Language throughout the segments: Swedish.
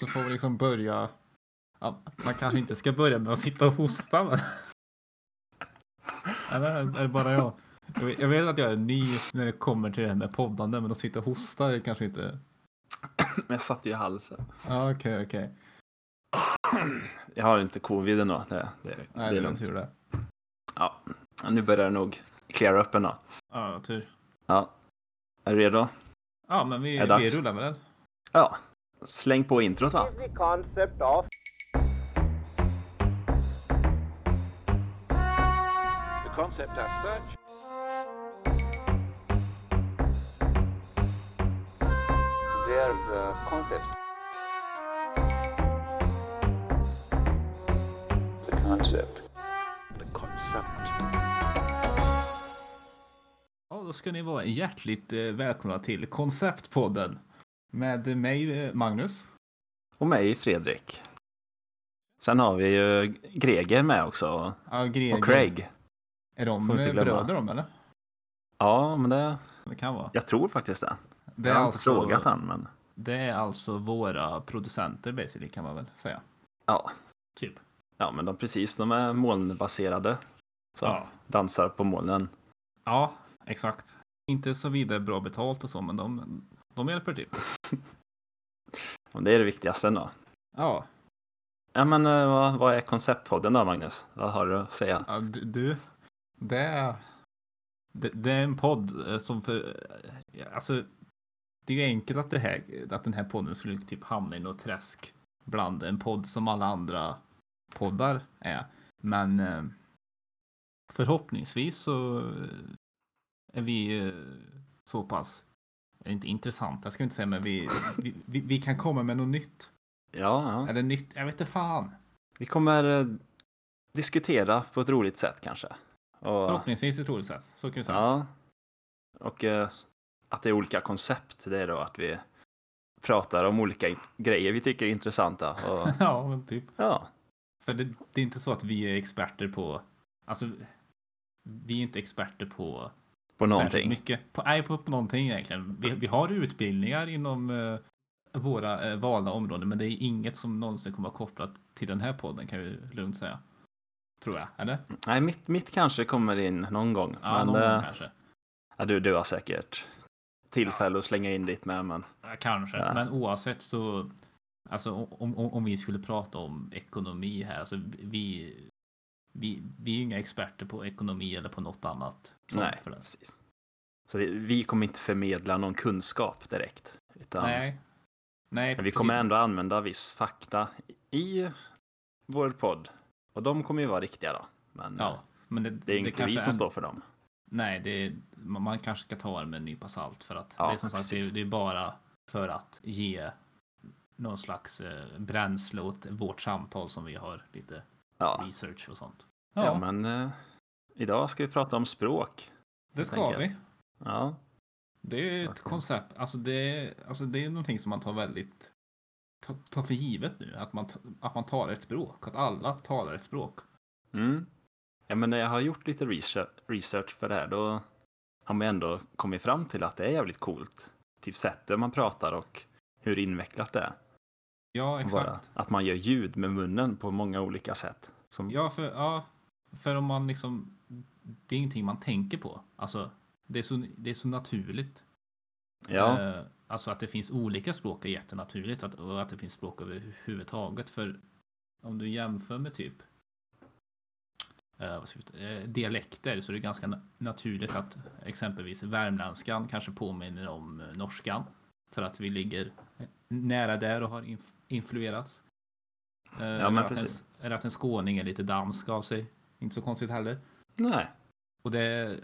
så får vi liksom börja. Ja, man kanske inte ska börja med att sitta och hosta. Men... Eller är det bara jag? Jag vet att jag är ny när det kommer till det här med poddande, men att sitta och hosta är kanske inte. Men jag satt ju i halsen. Ja, okej, okej. Jag har inte covid ändå. Det, det, Nej, det är lugnt. tur det. Ja, nu börjar det nog cleara upp ändå. Ja, tur. Ja. Är du redo? Ja, men vi, vi rullar med den. Ja. Släng på introt va? is the concept of The concept as such there's a concept the concept. The concept. Ja, då ska ni vara hjärtligt eh, välkomna till Konceptpodden. Med mig, Magnus. Och mig Fredrik. Sen har vi ju Greger med också. Ja, Greger. Och Craig. Är de inte bröder de, eller? Ja, men det, Det kan vara. jag tror faktiskt det. Det jag har inte alltså, frågat han, men det är alltså våra producenter, basically, kan man väl säga. ja. Typ. Ja, men de precis, de är molnbaserade. Så Ja. dansar på molnen. Ja, exakt. Inte så vidare bra betalt och så, men de, de hjälper till. Det är det viktigaste ändå. Ja, Ja, men eh, vad, vad är konceptpodden då, Magnus? Vad har du att säga? ja du, det är, det, det är en podd eh, som för, eh, alltså, det är ju enkelt att, det här, att den här podden skulle typ hamna i något träsk bland en podd som alla andra poddar är. Men förhoppningsvis så är vi så pass, eller inte intressanta ska jag inte säga, men vi, vi, vi, vi kan komma med något nytt. Ja, ja. Eller nytt, jag vet inte fan. vi kommer eh, diskutera på ett roligt sätt kanske. Och, Förhoppningsvis ett roligt sätt, så kan vi säga. ja. Och eh, att det är olika koncept, det är då att vi pratar om olika grejer vi tycker är intressanta. Och, Ja, men typ. ja, För det, det är inte så att vi är experter på, alltså vi är inte experter på på någonting. mycket. På, nej, på, på någonting egentligen. Vi, vi har utbildningar inom eh, våra eh, valda områden, men det är inget som någonsin kommer vara kopplat till den här podden kan vi lugnt säga. Tror jag, eller? Nej, mitt, mitt kanske kommer in någon gång. Ja, men någon gång eh, kanske. ja, du, du har säkert tillfälle att slänga in ditt med. Men Ja, Kanske, Ja. men oavsett så, alltså om, om, om vi skulle prata om ekonomi här, alltså vi, vi, vi är ju inga experter på ekonomi eller på något annat. nej, för det. precis. Så det, vi kommer inte förmedla någon kunskap direkt. Utan Nej. Nej, Men vi kommer ändå använda viss fakta i vår podd. Och de kommer ju vara riktiga då. Men Ja, men det, det är inte vi som är- står för dem. Nej, det är, man kanske ska ta det med en nypa salt för att Ja, det är som sagt det är, det är bara för att ge någon slags eh, bränsle åt vårt samtal som vi har lite Ja, research och sånt. ja. men eh, idag ska vi prata om språk. det ska enkelt. vi. Ja, Det är ett Verkligen. koncept, alltså det, är- alltså det är någonting som man tar väldigt tar, tar för givet nu, att man, att man talar ett språk, att alla talar ett språk. mm. ja men när jag har gjort lite research, research för det här då har man ändå kommit fram till att det är jävligt coolt. Typ sättet man pratar och hur invecklat det är. Ja, Och Bara, exakt. att man gör ljud med munnen på många olika sätt. Som, Ja, för, ja, för om man liksom, det är ingenting man tänker på. Alltså, det är så, det är så naturligt. ja, Eh, alltså att det finns olika språk är jättenaturligt att, och att det finns språk överhuvudtaget. För om du jämför med typ eh, eh, dialekter så är det ganska na- naturligt att exempelvis värmländskan kanske påminner om eh, norskan. För att vi ligger nära där och har inf- influerats. Eh, eller men att en, precis. eller att en skåning är lite dansk av sig. Inte så konstigt heller. nej. Och det,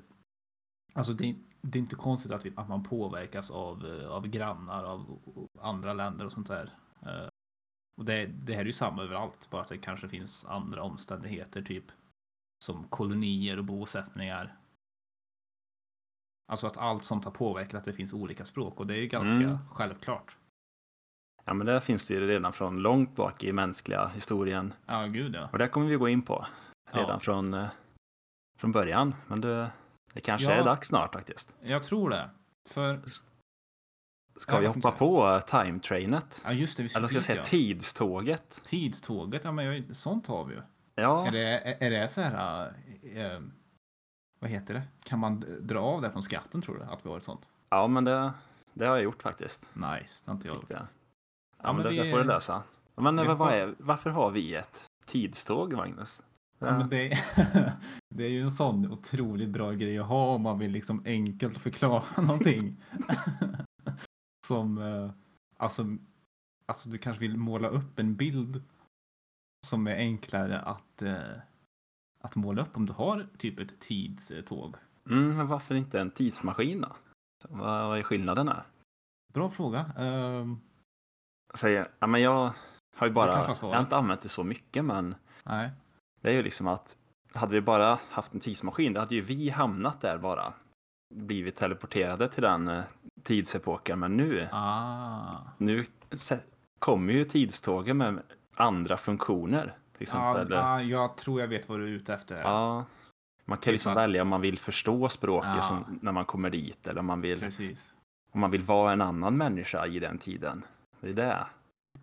alltså det, det är inte konstigt att, vi, att man påverkas av, eh, av grannar, av andra länder och sånt där. Eh, Och det, det här är ju samma överallt, bara att det kanske finns andra omständigheter, typ som kolonier och bosättningar. Alltså att allt sånt har påverkat att det finns olika språk och det är ju ganska Mm. självklart. Ja, men det finns det ju redan från långt bak i mänskliga historien. Ja, gud ja. Och det kommer vi gå in på redan Ja. från, eh, från början. Men det, det kanske Ja. är dags snart faktiskt. Jag tror det. För Ska vi hoppa på time trainet? Ja just det, vi Eller ska jag säga ja. tidståget? Tidståget, ja men jag- sånt har vi ju. Ja, Är det, är det så här, eh, vad heter det? Kan man dra av det från skatten tror du? Att vi har ett sånt? ja men det, det har jag gjort faktiskt. Nice, det har inte jag. Fick det. Ja, Ja, men men det, det får du lösa. Men vad har- är, varför har vi ett tidståg, Magnus? Ja, men det, det är ju en sån otroligt bra grej att ha om man vill liksom enkelt förklara någonting. Som, eh, alltså, alltså du kanske vill måla upp en bild som är enklare att, eh, att måla upp om du har typ ett tidståg. Mm, men varför inte en tidsmaskin då? Vad, är skillnaden här? Bra fråga. Ehm, Säger, ja, men jag har ju bara, har jag har inte använt det så mycket men nej, det är ju liksom att hade vi bara haft en tidsmaskin då hade ju vi hamnat där bara. Blivit teleporterade till den eh, tidsepoken men nu, ah. nu kommer ju tidstågen med andra funktioner. Till Ja, exempel. ja, jag tror jag vet vad du är ute efter. Ja, man kan liksom att- välja om man vill förstå språket Ja. som, när man kommer dit eller om man, vill, Precis. om man vill vara en annan människa i den tiden. Det är det.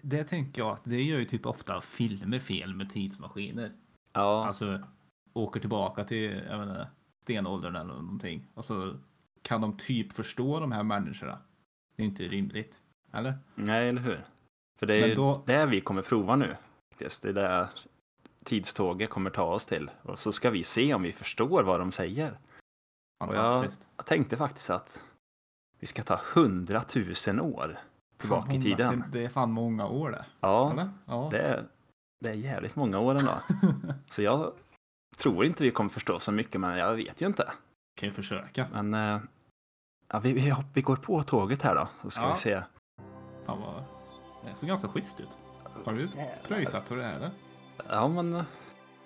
Det tänker jag att det gör ju typ ofta filmer fel med tidsmaskiner. Ja, Alltså åker tillbaka till jag menar, stenåldern eller någonting. Och så kan de typ förstå de här människorna. Det är inte rimligt. Eller? nej eller hur? För det Men är då- det vi kommer prova nu. Det är det tidståget kommer ta oss till. Och så ska vi se om vi förstår vad de säger. Och jag, Fantastiskt. jag tänkte faktiskt att vi ska ta hundratusen år tillbaka Fan, i många- tiden. Det, det är fan många år det. Ja, Eller? Ja. det är, det är jävligt många år ändå. Så jag tror inte vi kommer förstå så mycket, men jag vet ju inte. kan ju försöka. Men eh, ja, vi, vi, vi går på tåget här då, så ska Ja. vi se. Fan vad... Det såg ganska schysst ut. Har du pröjsat hur det är eller? Ja, men eh,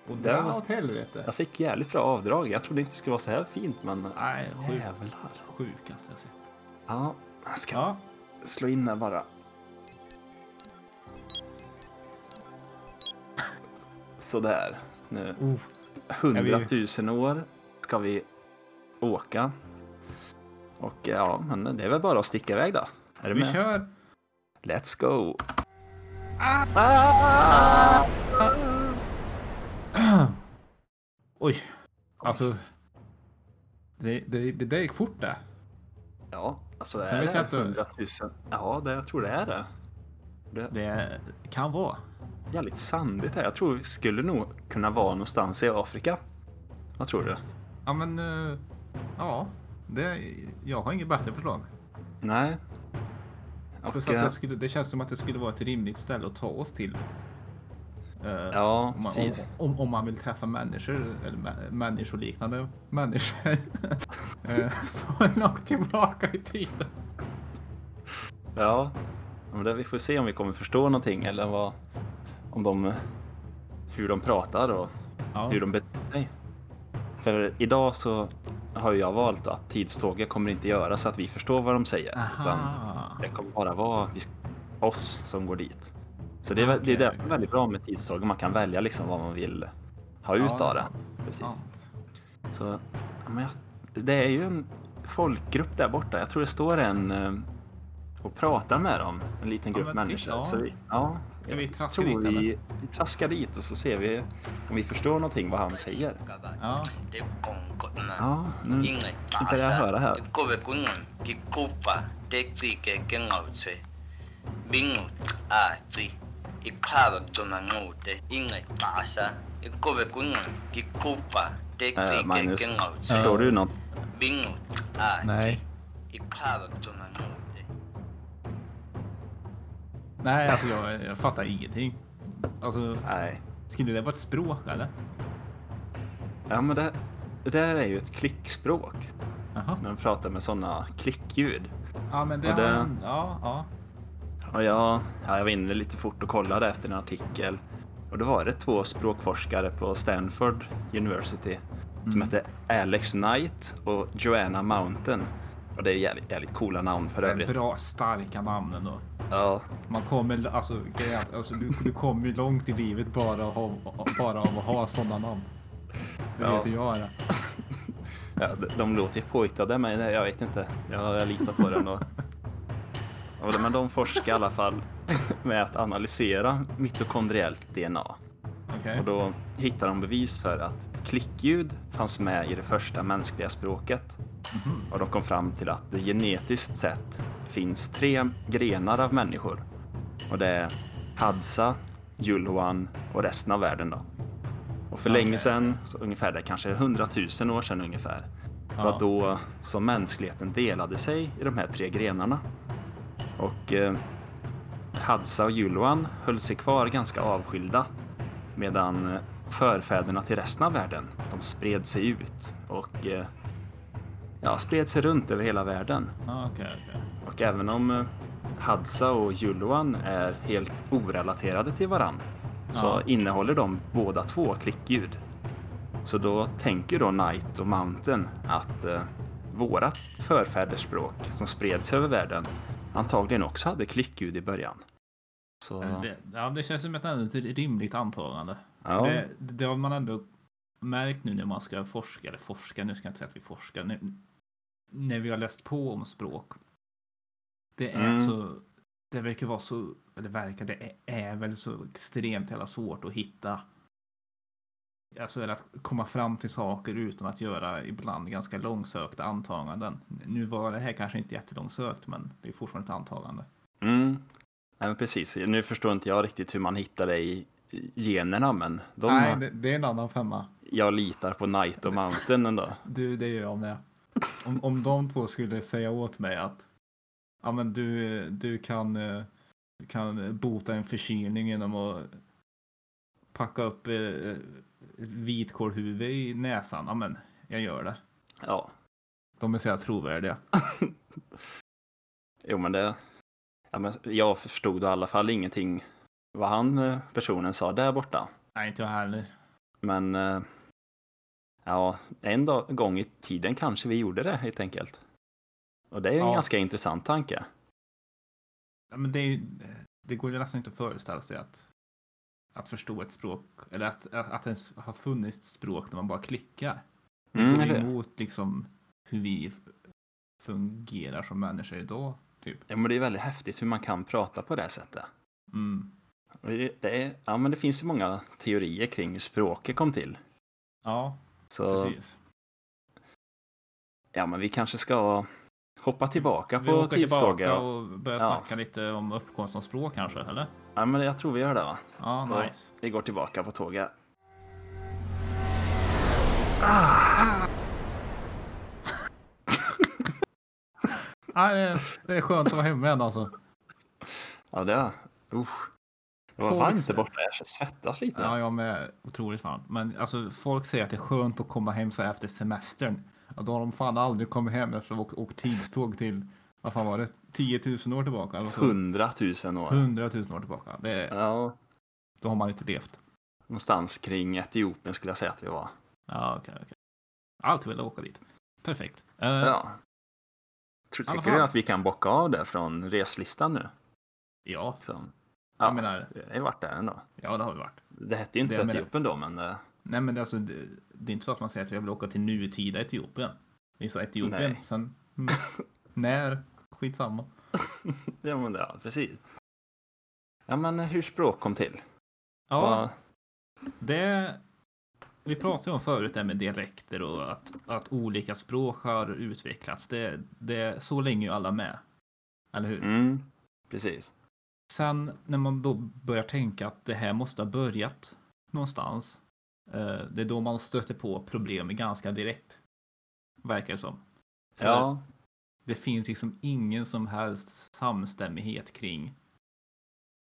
Och Det var- åt helvete. jag fick jävligt bra avdrag. Jag trodde inte det skulle vara så här fint, men Nej, sjuk, jävlar. sjukaste jag sett. Ja, jag ska Ja, slå in där bara. Sådär. Nu, uh, år ska vi åka. Och ja, men det är väl bara att sticka iväg då. Är du vi med? kör. Let's go! Oj. Alltså. Det, det, det där gick fort det. Ja, alltså är det inte- hundratusen? Ja, det, jag tror det är det. Det Det kan vara. jävligt sandigt här. Jag tror vi skulle nog kunna vara någonstans i Afrika. Vad tror du? Ja men. eh, ja. Det, jag har inget bättre förslag. Nej. Plus Och, att eh, det, skulle, det känns som att det skulle vara ett rimligt ställe att ta oss till. Eh, ja, om, man, precis. om, om, om man vill träffa människor, eller mä- människoliknande människor. eh, så långt tillbaka i tiden. Ja, men det, vi får se om vi kommer förstå någonting eller vad, om de, hur de pratar och Ja. hur de beter sig. För idag så har jag valt att tidståget kommer inte göra så att vi förstår vad de säger. Utan det kommer bara vara vi, oss som går dit. Så det är, väl- det är är väldigt bra med tidståget. Man kan välja liksom vad man vill ha ut Ja, av det. Precis. Sant. Så, ja, men jag, det är ju en folkgrupp där borta. Jag tror det står en eh, och pratar med dem. En liten Ja, grupp men människor. titta, ja. Så vi, ja, Ska vi traska tror dit eller? vi, vi traskar dit och så ser vi om vi förstår någonting vad han säger. Ja. Ja, nu börjar jag höra här. Kungam ki kupa te tsi ke ke ngau tswe. Bingu a tsi. I khaba tsona ngote inge pasa. I kobe kungam ki kupa te tsi Eh, ke Magnus, ke ngau tswe. förstår du något? Nej. Nej, alltså jag, jag fattar ingenting. Alltså, Nej. skulle det vara ett språk eller? Ja, men det, det där är ju ett klickspråk. Jaha. När de pratar med sådana klickljud. Ja, men det, Och det- Ja, ja. Och jag, ja, jag var inne lite fort och kollade efter en artikel. Och då var det två språkforskare på Stanford University som Mm. hette Alex Knight och Joanna Mountain. Och det är jävligt, jävligt coola namn för övrigt. bra, starka namn ändå. Ja, Man kommer, alltså, alltså du, du kommer ju långt i livet bara av, bara av att ha sådana namn. Det Ja. vet ju jag det. ja, de, de låter ju påhittade men jag vet inte. Jag, jag litar på den. Och... Men de forskar i alla fall med att analysera mitokondriellt DNA. Okej. Och då hittar de bevis för att klickljud fanns med i det första mänskliga språket. Mhm. Och de kom fram till att det genetiskt sett finns tre grenar av människor. Och det är Hadza, Julhuan och resten av världen då. Och för Okej. länge sedan, ungefär det kanske 100 000 år sedan ungefär, det Ja. var då som mänskligheten delade sig i de här tre grenarna. Och eh, Hadza och Julhuan höll sig kvar ganska avskilda medan eh, förfäderna till resten av världen, de spred sig ut och eh, ja, spred sig runt över hela världen. Ja, Okej, okej. Och även om eh, Hadza och Julhuan är helt orelaterade till varann så Ja. innehåller de båda två klickljud. Så då tänker då Knight och Mountain att eh, vårat förfädersspråk som spreds över världen antagligen också hade klickljud i början. Så, Det, ja, det känns som ett ett rimligt antagande. ja, Det, det har man ändå märkt nu när man ska forska, eller forska, nu ska jag inte säga att vi forskar, nu, när vi har läst på om språk. Det är Mm. så, det verkar vara så, eller verkar, det är, är väl så extremt jävla svårt att hitta, alltså eller att komma fram till saker utan att göra ibland ganska långsökta antaganden. Nu var det här kanske inte jättelångsökt, men det är fortfarande ett antagande. mm, nej, men precis. Nu förstår inte jag riktigt hur man hittar det i generna men de, Nej, det, det är en annan femma. jag litar på Knight och Mountain ändå. Du, det gör jag med. Om, om de två skulle säga åt mig att ja, men du, du kan, eh, kan bota en förkylning genom att packa upp eh, vitkålhuvud i näsan. Ja, men jag gör det. Ja, De är så jävla trovärdiga. jo men det... Ja, men jag förstod i alla fall ingenting vad han, eh, personen, sa där borta. Nej, inte jag heller. Men eh, ja, en dag, gång i tiden kanske vi gjorde det helt enkelt. Och det är ju en Ja. ganska intressant tanke. Ja, men det, ju- det går ju nästan inte att föreställa sig att, att förstå ett språk, eller att, att, att ens ha funnits språk när man bara klickar. Det Mm, går emot liksom hur vi fungerar som människor idag. Typ. Ja, men det är väldigt häftigt hur man kan prata på det sättet. Mm. Det, det, är, ja, men det finns ju många teorier kring hur språket kom till. Ja, Så precis. ja, men vi kanske ska hoppa tillbaka Vi på åker tillbaka och börjar Ja. snacka lite om uppkomst av språk kanske, eller? Ja, men jag tror vi gör det va? Ja, nice. Vi går tillbaka på tåget. Det är- det är skönt att vara hemma igen alltså. Ja, det... Usch. Det var Folk- varmt där borta. Jag svettas lite. Ja, jag med. Otroligt varmt. Men alltså, folk säger att det är skönt att komma hem så här efter semestern. Ja, då har de fan aldrig kommit hem efter att ha åkt- åkt tidståg till, vad fan var det, 10 000 år tillbaka? Eller så. Hundratusen år. 100 000 år tillbaka. Det, är- Ja, då har man inte levt. någonstans kring Etiopien skulle jag säga att vi var. Ja, okej, okej. Alltid velat åka dit. Perfekt. Eh, Ja. Tror, alla tycker du fall. att vi kan bocka av det från reslistan nu? ja, Liksom. jag Ja, menar, vi har ju varit där ändå. ja, det har vi varit. Det hette ju inte Det jag menar. Etiopien då, men eh, Nej, men det, är alltså, det, det är inte så att man säger att jag vill åka till nutida Etiopien. Det är så Etiopien, Nej. sen när, skitsamma. ja, men ja, precis. Ja, men hur språk kom till? Ja, Vad- det... Vi pratade ju om förut det med dialekter och att, att olika språk har utvecklats. Det, det, så länge är ju alla med. Eller hur? Mm, precis. Sen när man då börjar tänka att det här måste ha börjat någonstans. Eh, det är då man stöter på problem ganska direkt. Verkar det som. För Ja, Det finns liksom ingen som helst samstämmighet kring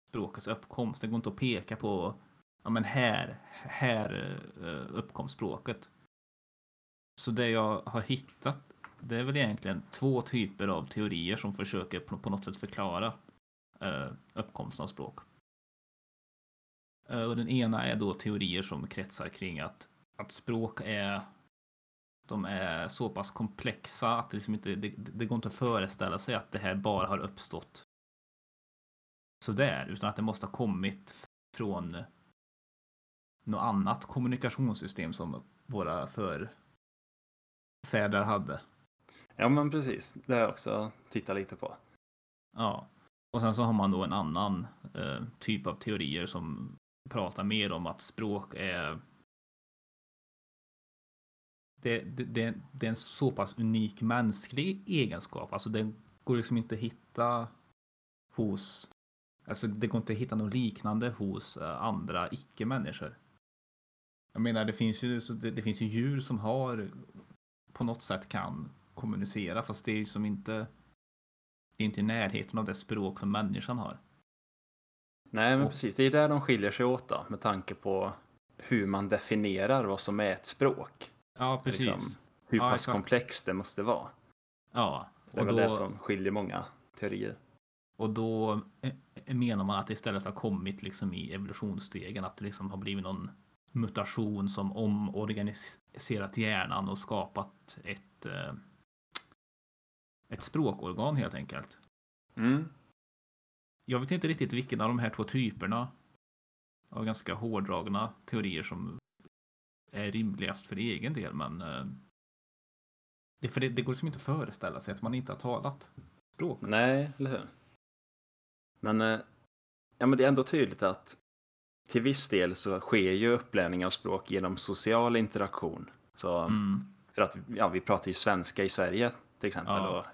språkets uppkomst. Det går inte att peka på, ja men här, här eh, uppkom språket. Så det jag har hittat, det är väl egentligen två typer av teorier som försöker på, något sätt förklara eh, uppkomsten av språk. Eh, och den ena är då teorier som kretsar kring att, att språk är de är så pass komplexa att det, liksom inte, det, det går inte att föreställa sig att det här bara har uppstått sådär, utan att det måste ha kommit från något annat kommunikationssystem som våra förfäder hade. ja men precis. Det har jag också tittat lite på. Ja, Och sen så har man då en annan eh, typ av teorier som prata mer om att språk är det, det, det, det är en så pass unik mänsklig egenskap. Alltså den går liksom inte att hitta hos Alltså det går inte att hitta något liknande hos eh, andra icke-människor. Jag menar, det finns ju, så det, det, finns ju djur som har på något sätt kan kommunicera, fast det är ju som inte det är inte i närheten av det språk som människan har. Nej, men precis. Det är där de skiljer sig åt då, med tanke på hur man definierar vad som är ett språk. Ja, precis. Liksom, hur Ja, pass exakt. komplext det måste vara. Ja, Det är väl då, det som skiljer många teorier. och då eh, menar man att det istället har kommit liksom i evolutionsstegen, att det liksom har blivit någon mutation som omorganiserat hjärnan och skapat ett eh, ett språkorgan helt enkelt. Mm. Jag vet inte riktigt vilken av de här två typerna av ganska hårdragna teorier som är rimligast för egen del, men eh, det, för det, det går liksom inte att föreställa sig att man inte har talat språk. Nej, eller hur? Men, eh, ja, men det är ändå tydligt att till viss del så sker ju upplärning av språk genom social interaktion. Så, Mm. För att ja, vi pratar ju svenska i Sverige till exempel. Ja.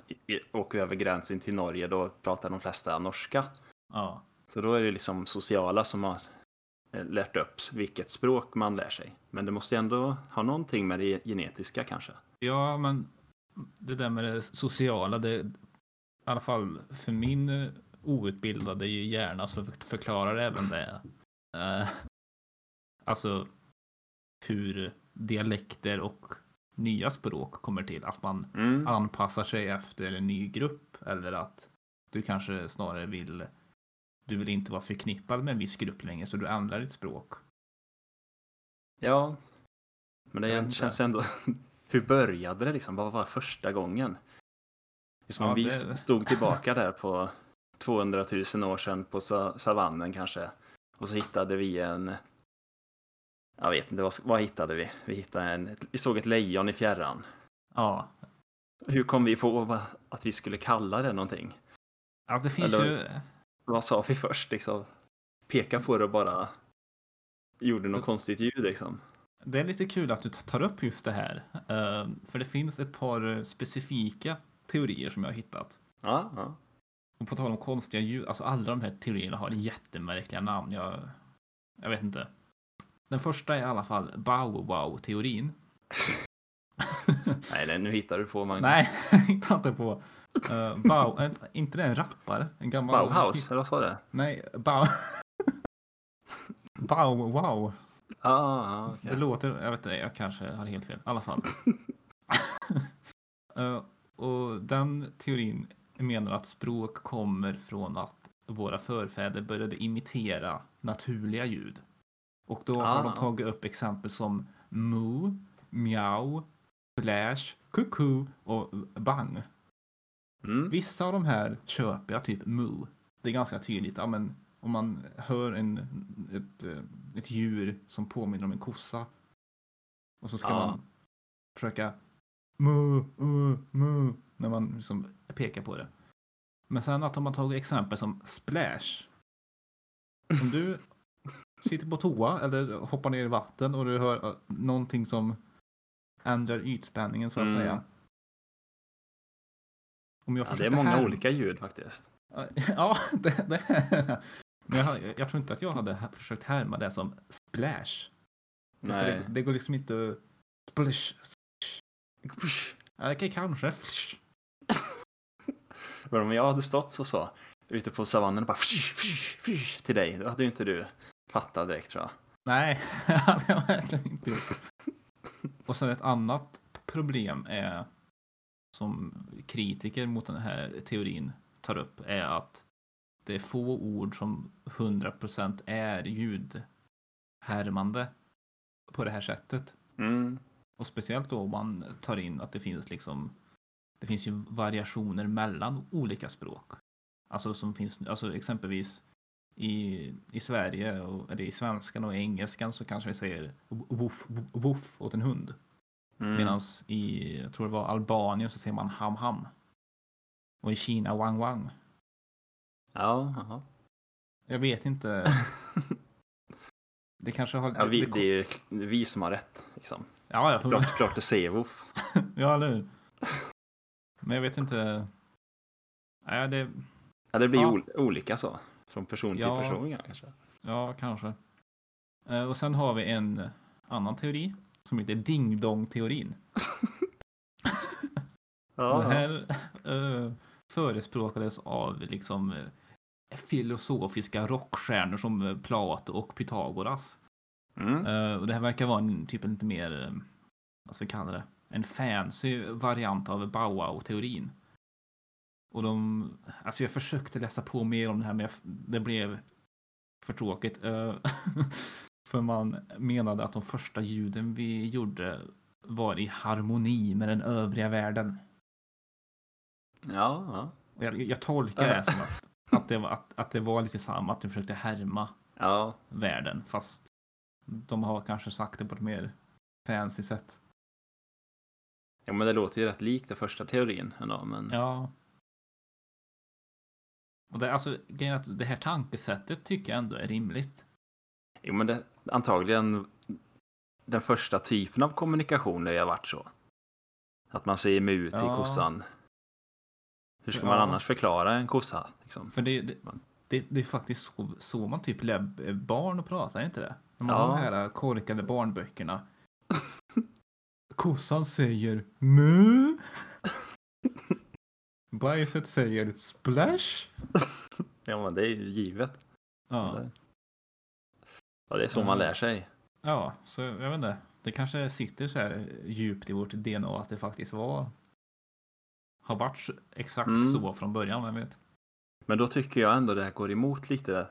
Och åker vi över gränsen till Norge då pratar de flesta norska. Ja, Så då är det liksom sociala som har eh, lärt upp vilket språk man lär sig. Men det måste ju ändå ha någonting med det genetiska kanske. ja, men det där med det sociala, det i alla fall för min eh, outbildade hjärna så förklarar även det. Eh, alltså hur dialekter och nya språk kommer till. Att man Mm. anpassar sig efter en ny grupp eller att du kanske snarare vill du vill inte vara förknippad med en viss grupp längre så du ändrar ditt språk. Ja, men det inte. känns ändå... Hur började det liksom? Vad var första gången? Som Ja, vi det- stod tillbaka där på 200 000 år sedan på sa- savannen kanske. Och så hittade vi en... Jag vet inte, vad, vad hittade vi? Vi hittade en... Vi såg ett lejon i fjärran. Ja, Hur kom vi på att vi skulle kalla det någonting? alltså det finns Eller- ju Vad sa vi först liksom? Peka på det och bara gjorde något konstigt ljud liksom. det är lite kul att du tar upp just det här. eh, För det finns ett par specifika teorier som jag har hittat. Ja, ja. Och på tal om konstiga ljud, alltså alla de här teorierna har jättemärkliga namn. Jag, jag vet inte. Den första är i alla fall Bow Wow-teorin. Nej, nej, nu hittar du på Magnus. Nej, hittar inte på. Uh, Bau, äh, inte det en rappare? En gammal... Bauhaus, eller vad sa du? Nej, Bau... Bow Wow. Ja, ah, okej. Det låter, jag vet inte, jag kanske har helt fel. I alla fall. Eh, och den teorin menar att språk kommer från att våra förfäder började imitera naturliga ljud. Och då har Ah. de tagit upp exempel som mu, miau, flash, kuku och bang. Mm. Vissa av de här köper jag, typ mu. Det är ganska tydligt. Ja, men om man hör en, ett, eh, ett djur som påminner om en kossa. Och så ska Ja. man försöka mu, mu, mu, när man liksom pekar på det. Men sen att de har tagit exempel som splash. Om du sitter på toa eller hoppar ner i vatten och du hör eh, någonting som ändrar ytspänningen så att Mm. säga. Om jag Ja, det är många här- olika ljud faktiskt. Ja, det, det är. Men jag, jag tror inte att jag hade ha- försökt härma det som splash. Nej. Det, det går liksom inte. Splash. Ja, Okej, kanske. Flash. Men om jag hade stått så så, ute på savannen och bara fsh, fsh, fsh, till dig, då hade ju inte du fattat direkt tror jag. Nej, det hade jag verkligen inte gjort. Och sen ett annat problem är som kritiker mot den här teorin tar upp är att det är få ord som 100% är ljudhärmande på det här sättet. Mm. Och speciellt då om man tar in att det finns liksom det finns ju variationer mellan olika språk. Alltså som finns, alltså exempelvis i, i Sverige, och, eller i svenskan och i engelskan så kanske vi säger woof, woof åt en hund. Mm. Medan i, jag tror det var Albanien så säger man ham ham. Och i Kina wang wang. Ja, ja. Jag vet inte. Det kanske har... ja vi, det, det är ju vi som har rätt. Liksom. ja, ja, Klart, klart det säger Woof. ja, eller hur? Men jag vet inte. Nej, det... Ja, det blir Ja. ol- olika så. Från person till Ja. person kanske. Ja, kanske. Eh, Och sen har vi en annan teori som heter ding-dong-teorin. Ja, Den här eh, förespråkades av liksom eh, filosofiska rockstjärnor som Plato och Pythagoras. Mm. Eh, och det här verkar vara en typ lite mer, vad ska vi kalla det, en fancy variant av Bauau-teorin. Och de, alltså jag försökte läsa på mer om det här men jag, det blev för tråkigt. eh, för man menade att de första ljuden vi gjorde var i harmoni med den övriga världen. Ja, ja. Jag, jag tolkar det som att, att, det var, att, att det var lite samma, att de försökte härma ja. världen fast de har kanske sagt det på ett mer fancy sätt. Ja, men det låter ju rätt likt den första teorin ändå. Men... Ja. Och det, alltså, det här tankesättet tycker jag ändå är rimligt. Jo, men det, antagligen den första typen av kommunikation har ju varit så. Att man säger mu till Ja. kossan. Hur ska Ja. man annars förklara en kossa? Liksom? För det, det, det, det är faktiskt så, så man typ lär barn att prata, är inte det? När man Ja. har de här korkade barnböckerna. Kossan säger mu. Bajset säger splash. Ja, men det är ju givet. Ja. Ja, det är så Ja. man lär sig. Ja, så jag vet inte. Det kanske sitter så här djupt i vårt DNA att det faktiskt var har varit exakt Mm. så från början, vem vet? Men då tycker jag ändå det här går emot lite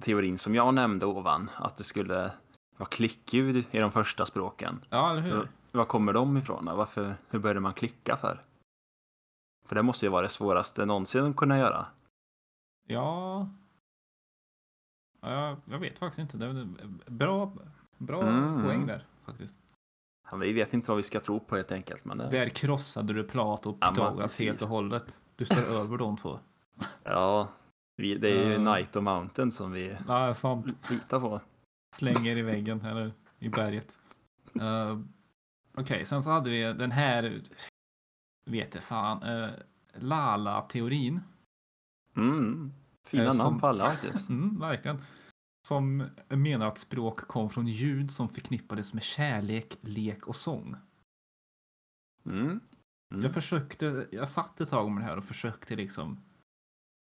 teorin som jag nämnde ovan. Att det skulle vara klickljud i de första språken. Ja, eller hur? Var kommer de ifrån? Varför, hur började man klicka för? För det måste ju vara det svåraste någonsin att kunna göra. Ja. ja jag, jag vet faktiskt inte. Det är bra, bra Mm. poäng där faktiskt. Ja, vi vet inte vad vi ska tro på helt enkelt. Men det, Där krossade du Plato och Ja, Pythagoras precis. helt och hållet. Du står över de två. ja, vi, det är ju Ja. Night och Mountain som vi Ja, sant. litar på. Slänger i väggen eller i berget. Uh, Okej, sen så hade vi den här, vet jag fan, uh, Lala-teorin. Mm. Fina Eh, namn som- på alla faktiskt. Mm, verkligen. Som menar att språk kom från ljud som förknippades med kärlek, lek och sång. Mm. Mm. Jag försökte, jag satt ett tag med det här och försökte liksom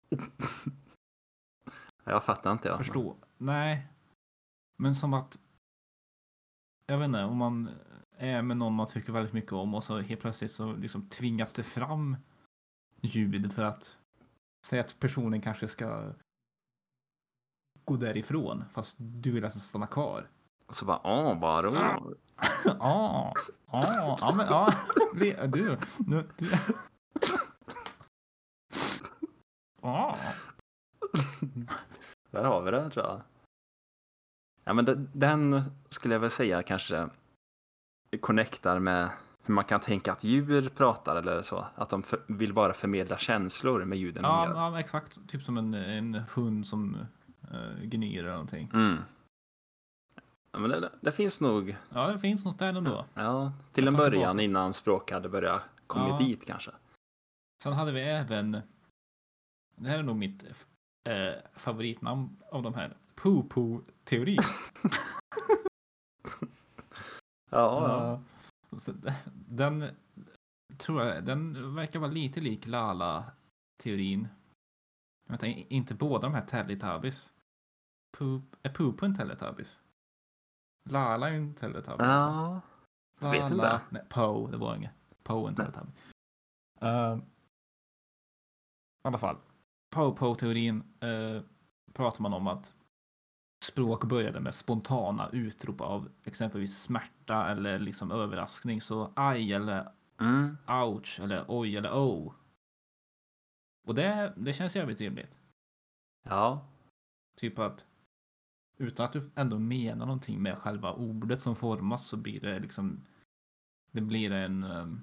Jag fattar inte. Ja. förstå. Nej. Men som att, jag vet inte, om man med någon man tycker väldigt mycket om och så helt plötsligt så liksom tvingas det fram ljud för att säga att personen kanske ska gå därifrån fast du vill att den ska stanna kvar. Så bara, åh, bara Ja, ja, ja, men ja, du, nu, du. Ja, Där har vi det tror jag. Ja, men den skulle jag väl säga kanske connectar med hur man kan tänka att djur pratar eller så. Att de för, vill bara förmedla känslor med ljuden de ja, ja, exakt. Typ som en, en hund som uh, gnyr eller någonting. Mm. Ja, men det, det finns nog, Ja, det finns något där ändå. ja, till en början tillbaka. innan språk hade börjat komma Ja. dit kanske. Sen hade vi även, det här är nog mitt eh, favoritnamn av de här, poo-poo-teori. Ja, ja. Eh, Den tror jag, den verkar vara lite lik Lala-teorin. Vänta, inte båda de här Teletubbies. Poop, är Poopo en Teletubbies? Lala är ju en Teletubbies. ja. jag vet inte. Lala- Nej, Poe, det var inget. Poe en Teletubby. Uh, I alla fall. Poe-Poe-teorin uh, pratar man om att språk började med spontana utrop av exempelvis smärta eller liksom överraskning. Så aj eller Mm. ouch eller oj eller oh. Och det, det känns jävligt rimligt. Ja. Typ att utan att du ändå menar någonting med själva ordet som formas så blir det liksom det blir en ehm,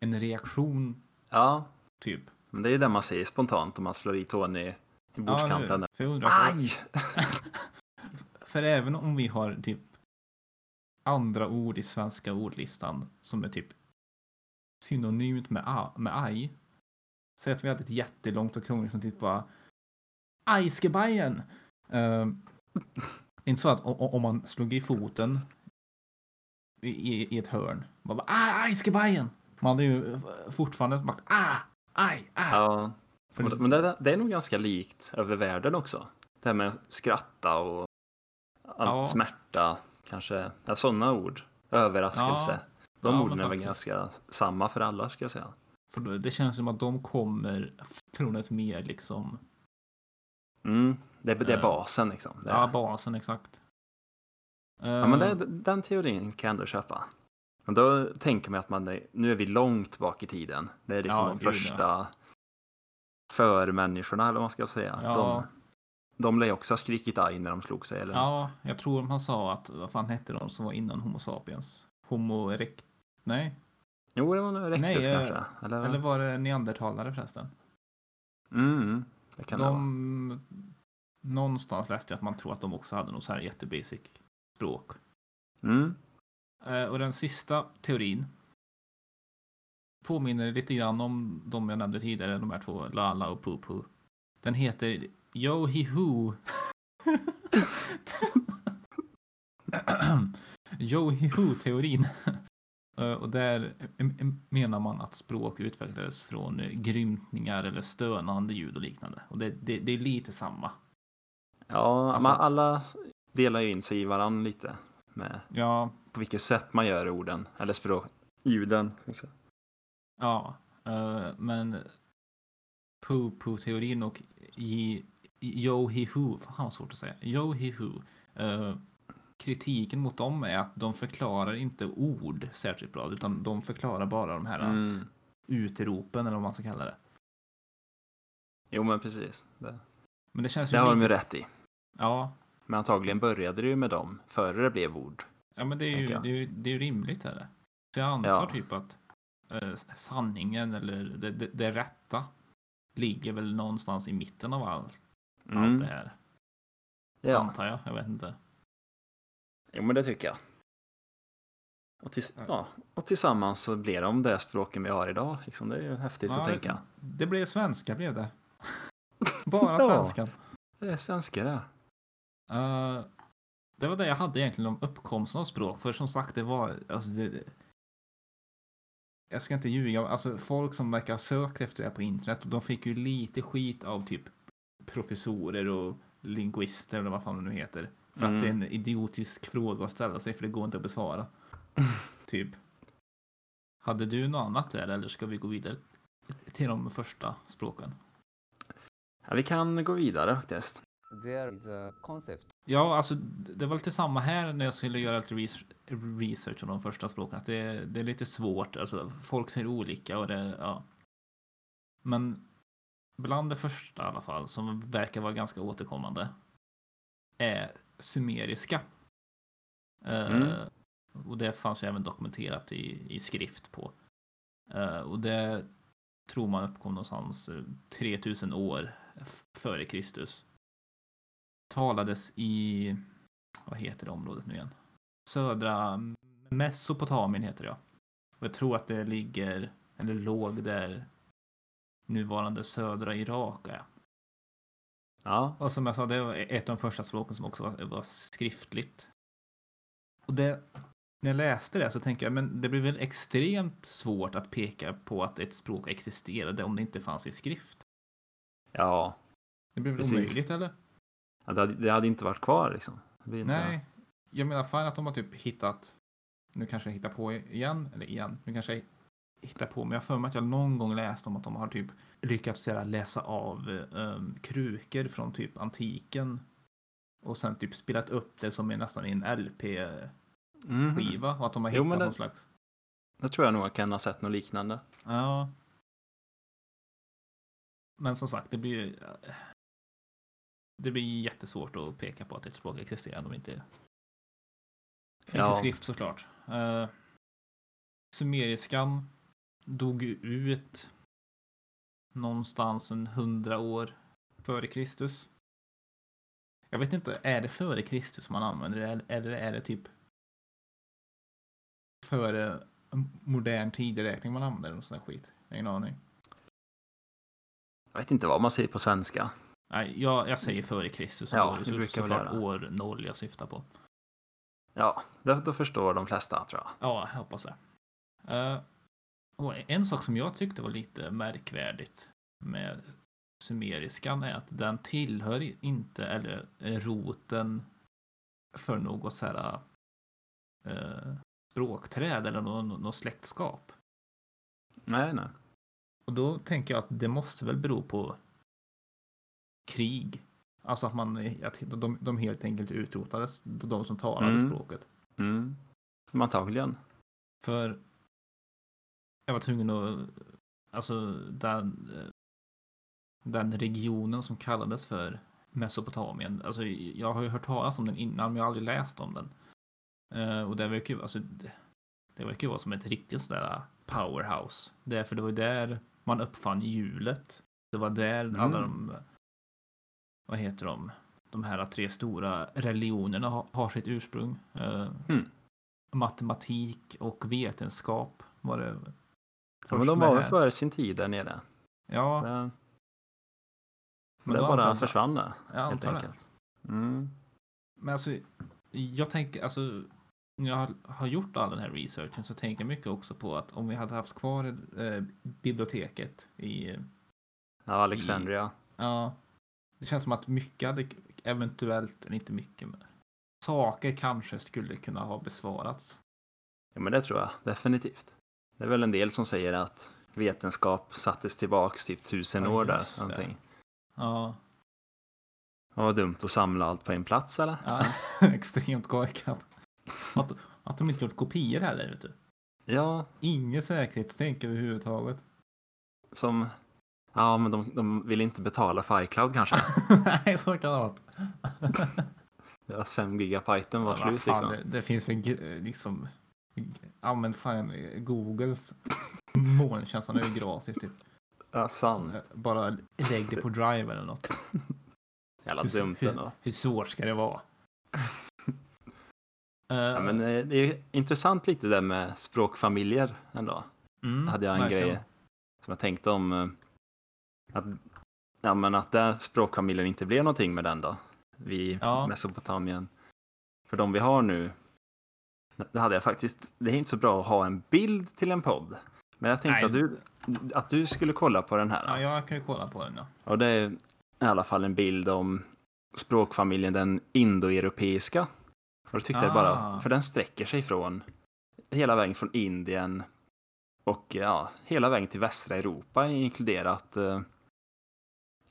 en reaktion Ja. typ Men det är ju det man säger spontant om man slår i Tony i bordskanten. nu, för jag undrar, så- Aj! För även om vi har typ andra ord i svenska ordlistan som är typ synonymt med, a, med aj. Säg att vi hade ett jättelångt och krångligt som typ bara Ajskebajen. Uh, inte så att om man slog i foten i, i, i ett hörn. Man bara ah, Ajskebajen. Man hade ju fortfarande bara ah, aj, aj. Ja, För men det, det är nog ganska likt över världen också. Det här med skratta och Ja. smärta, kanske. Ja, sådana ord. Överraskelse. De Ja, orden är väl ganska samma för alla, ska jag säga. För det känns som att de kommer från ett mer liksom Mm, det, det är Eh, basen liksom. Det, Ja, basen exakt. ja, men Eh, det, den teorin kan jag ändå köpa. Men då tänker man att man är, nu är vi långt bak i tiden. Det är liksom Ja, de gud, ja. första förmänniskorna, eller vad man ska säga. Ja. De, de lär också ha skrikit aj när de slog sig. Eller? Ja, jag tror man sa att, vad fan hette de som var innan Homo sapiens? Homo erect... Nej, Jo, det var nog Rectus Nej, eh, kanske. Eller, eller var det neandertalare förresten? Mm, det kan det vara. De... Någonstans läste jag att man tror att de också hade något så här jättebasic språk. Mm. Eh, Och den sista teorin påminner lite grann om de jag nämnde tidigare, de här två, Lala och Pupu. Den heter Yo Hi Hu. Yo Hi Hu-teorin. Eh, Och där menar man att språk utvecklades från grymtningar eller stönande ljud och liknande. Och det, det, det är lite samma. Ja, Alltså man, att- alla delar ju in sig i varandra lite. Med Ja, på vilket sätt man gör orden, eller språk, ljuden. säga. Ja, eh, men Poo-Poo-teorin och Yo-Hi-Hu, fan svårt att säga, Yo-Hi-Hu, eh, kritiken mot dem är att de förklarar inte ord särskilt bra, utan de förklarar bara de här Mm. utropen eller vad man ska kalla det. Jo, men precis. Det, Men det känns det ju har de ju lite- rätt i. Ja, Men antagligen började det ju med dem före det blev ord. ja men det är ju, det är ju, det är ju rimligt. Är det? Så jag antar Ja. typ att sanningen eller det, det, det rätta ligger väl någonstans i mitten av allt, allt Mm. det här. Ja, Antar jag, jag vet inte. jo, men det tycker jag. Och, tills, ja, och tillsammans så blir de det språken vi har idag. Liksom. Det är ju häftigt att tänka. Det blev svenska blev det. Bara Ja. svenska. Det är svenska det. Eh, det var det jag hade egentligen om uppkomsten av språk. För som sagt, det var... Alltså det- jag ska inte ljuga. Alltså folk som verkar ha sökt efter det här på internet. De fick ju lite skit av typ professorer och linguister eller vad fan det nu heter. För Mm. att det är en idiotisk fråga att ställa sig för det går inte att besvara. typ. Hade du något annat där eller ska vi gå vidare till de första språken? Ja, vi kan gå vidare faktiskt. There is a concept Ja, alltså det var lite samma här när jag skulle göra lite res- research om de första språken. Att det, det är lite svårt, alltså folk säger olika och det, ja. Men bland det första i alla fall, som verkar vara ganska återkommande, är sumeriska. Eh, Mm. och det fanns ju även dokumenterat i, i skrift på. Eh, och det tror man uppkom någonstans eh, 3000 år f- före Kristus talades i, vad heter det området nu igen? Södra Mesopotamien heter det ja. Och jag tror att det ligger, eller låg där nuvarande södra Irak är. Ja, Och som jag sa, det var ett av de första språken som också var, var skriftligt. Och det, när jag läste det så tänkte jag, men det blir väl extremt svårt att peka på att ett språk existerade om det inte fanns i skrift. ja. Det blir väl Precis. omöjligt eller? Ja, Det hade, det hade inte varit kvar liksom. Inte, Nej, jag menar fan att de har typ hittat, nu kanske jag hittar på igen, eller igen, nu kanske jag hittar på, men jag har för mig att jag någon gång läst om att de har typ lyckats läsa av um, krukor från typ antiken och sen typ spelat upp det som är nästan i en LP-skiva Mhm. och att de har Jo, hittat men det- någon slags... Det tror jag nog jag kan ha sett något liknande. Ja. Men som sagt, det blir ju... Det blir jättesvårt att peka på att ett språk existerar om det inte finns Ja. i skrift såklart. Uh, sumeriskan dog ut någonstans en hundra år före Kristus. Jag vet inte, är det före Kristus man använder det eller- eller är det typ före modern tideräkning man använder någon sån här skit? Ingen aning. Jag vet inte vad man säger på svenska. Nej, jag, jag säger före Kristus. Ja, det brukar såklart år noll jag syftar på. Ja, då, då förstår de flesta tror jag. Ja, jag hoppas det. Och en sak som jag tyckte var lite märkvärdigt med sumeriskan är att den tillhör inte, eller roten för något så här eh, språkträd eller något, något släktskap. Nej, nej. Och då tänker jag att det måste väl bero på krig. Alltså att man, att de, de helt enkelt utrotades, de som talade Mm. språket. Mm. Antagligen. För jag var tvungen att, alltså den, den regionen som kallades för Mesopotamien, alltså jag har ju hört talas om den innan men jag har aldrig läst om den. Eh, och det verkar ju, alltså det, det verkar ju vara som ett riktigt sådär powerhouse. Därför det var ju där man uppfann hjulet. Det var där Mm. alla de, vad heter de, de här tre stora religionerna har, har sitt ursprung. Mm. matematik och vetenskap var det. Ja, men de var väl före sin tid där nere. Ja, Det, men det då bara försvann det, jag helt enkelt. Mm. Men alltså, jag tänker, alltså, när jag har, gjort all den här researchen så tänker jag mycket också på att om vi hade haft kvar eh, biblioteket i, Ja, Alexandria. ja, det känns som att mycket hade eventuellt, inte mycket, men saker kanske skulle kunna ha besvarats. Ja, men det tror jag definitivt. Det är väl en del som säger att vetenskap sattes tillbaks typ tusen Ja, år där. Någonting. Ja, Det var dumt att samla allt på en plats eller? ja extremt korkat. Att, att de inte gjort kopior heller, vet du. Ja, Inget säkerhetstänk överhuvudtaget. som... Ja, men de, de vill inte betala för iCloud kanske. Nej, så kan det ha varit. Deras 5 gigabyte var Vad slut liksom. det, det finns väl liksom... Använd fan Googles molntjänst, den är ju gratis typ. Ja, sann. Bara lägg det på Drive eller något. Jävla Hur, dumt hur, ändå. hur svårt ska det vara? Eh, Ja, men eh, det är intressant lite där med språkfamiljer ändå. mm, hade jag en verkligen. grej som jag tänkte om. Att, ja, men att där språkfamiljen inte blev någonting med den då. Vid Ja. Mesopotamien. För de vi har nu. Det hade jag faktiskt. Det är inte så bra att ha en bild till en podd. Men jag tänkte Nej. att du, att du skulle kolla på den här. Ja, jag kan ju kolla på den ja. Och det är i alla fall en bild om språkfamiljen den indoeuropeiska. Och då tyckte jag bara, Ah. för den sträcker sig från hela vägen från Indien och ja, hela vägen till västra Europa inkluderat eh,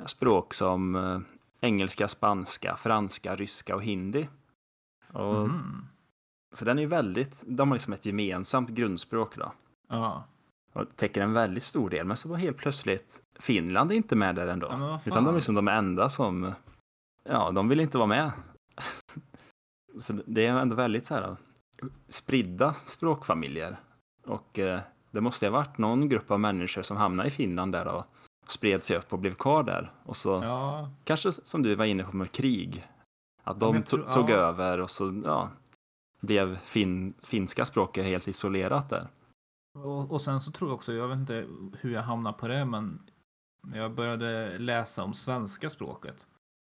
språk som eh, engelska, spanska, franska, ryska och hindi. Och, Mhm. Så den är ju väldigt, de har liksom ett gemensamt grundspråk då. Ja. Och täcker en väldigt stor del, men så var helt plötsligt Finland inte med där ändå. Ja, Utan de är liksom de enda som, ja, de vill inte vara med. så det är ändå väldigt så här spridda språkfamiljer. Och eh, det måste ha varit någon grupp av människor som hamnade i Finland där och spred sig upp och blev kvar där. Och så Ja, kanske som du var inne på med krig. Att de tror- tog ja. över och så ja, blev fin- finska språket helt isolerat där. och, och sen så tror jag också, jag vet inte hur jag hamnade på det, men jag började läsa om svenska språket.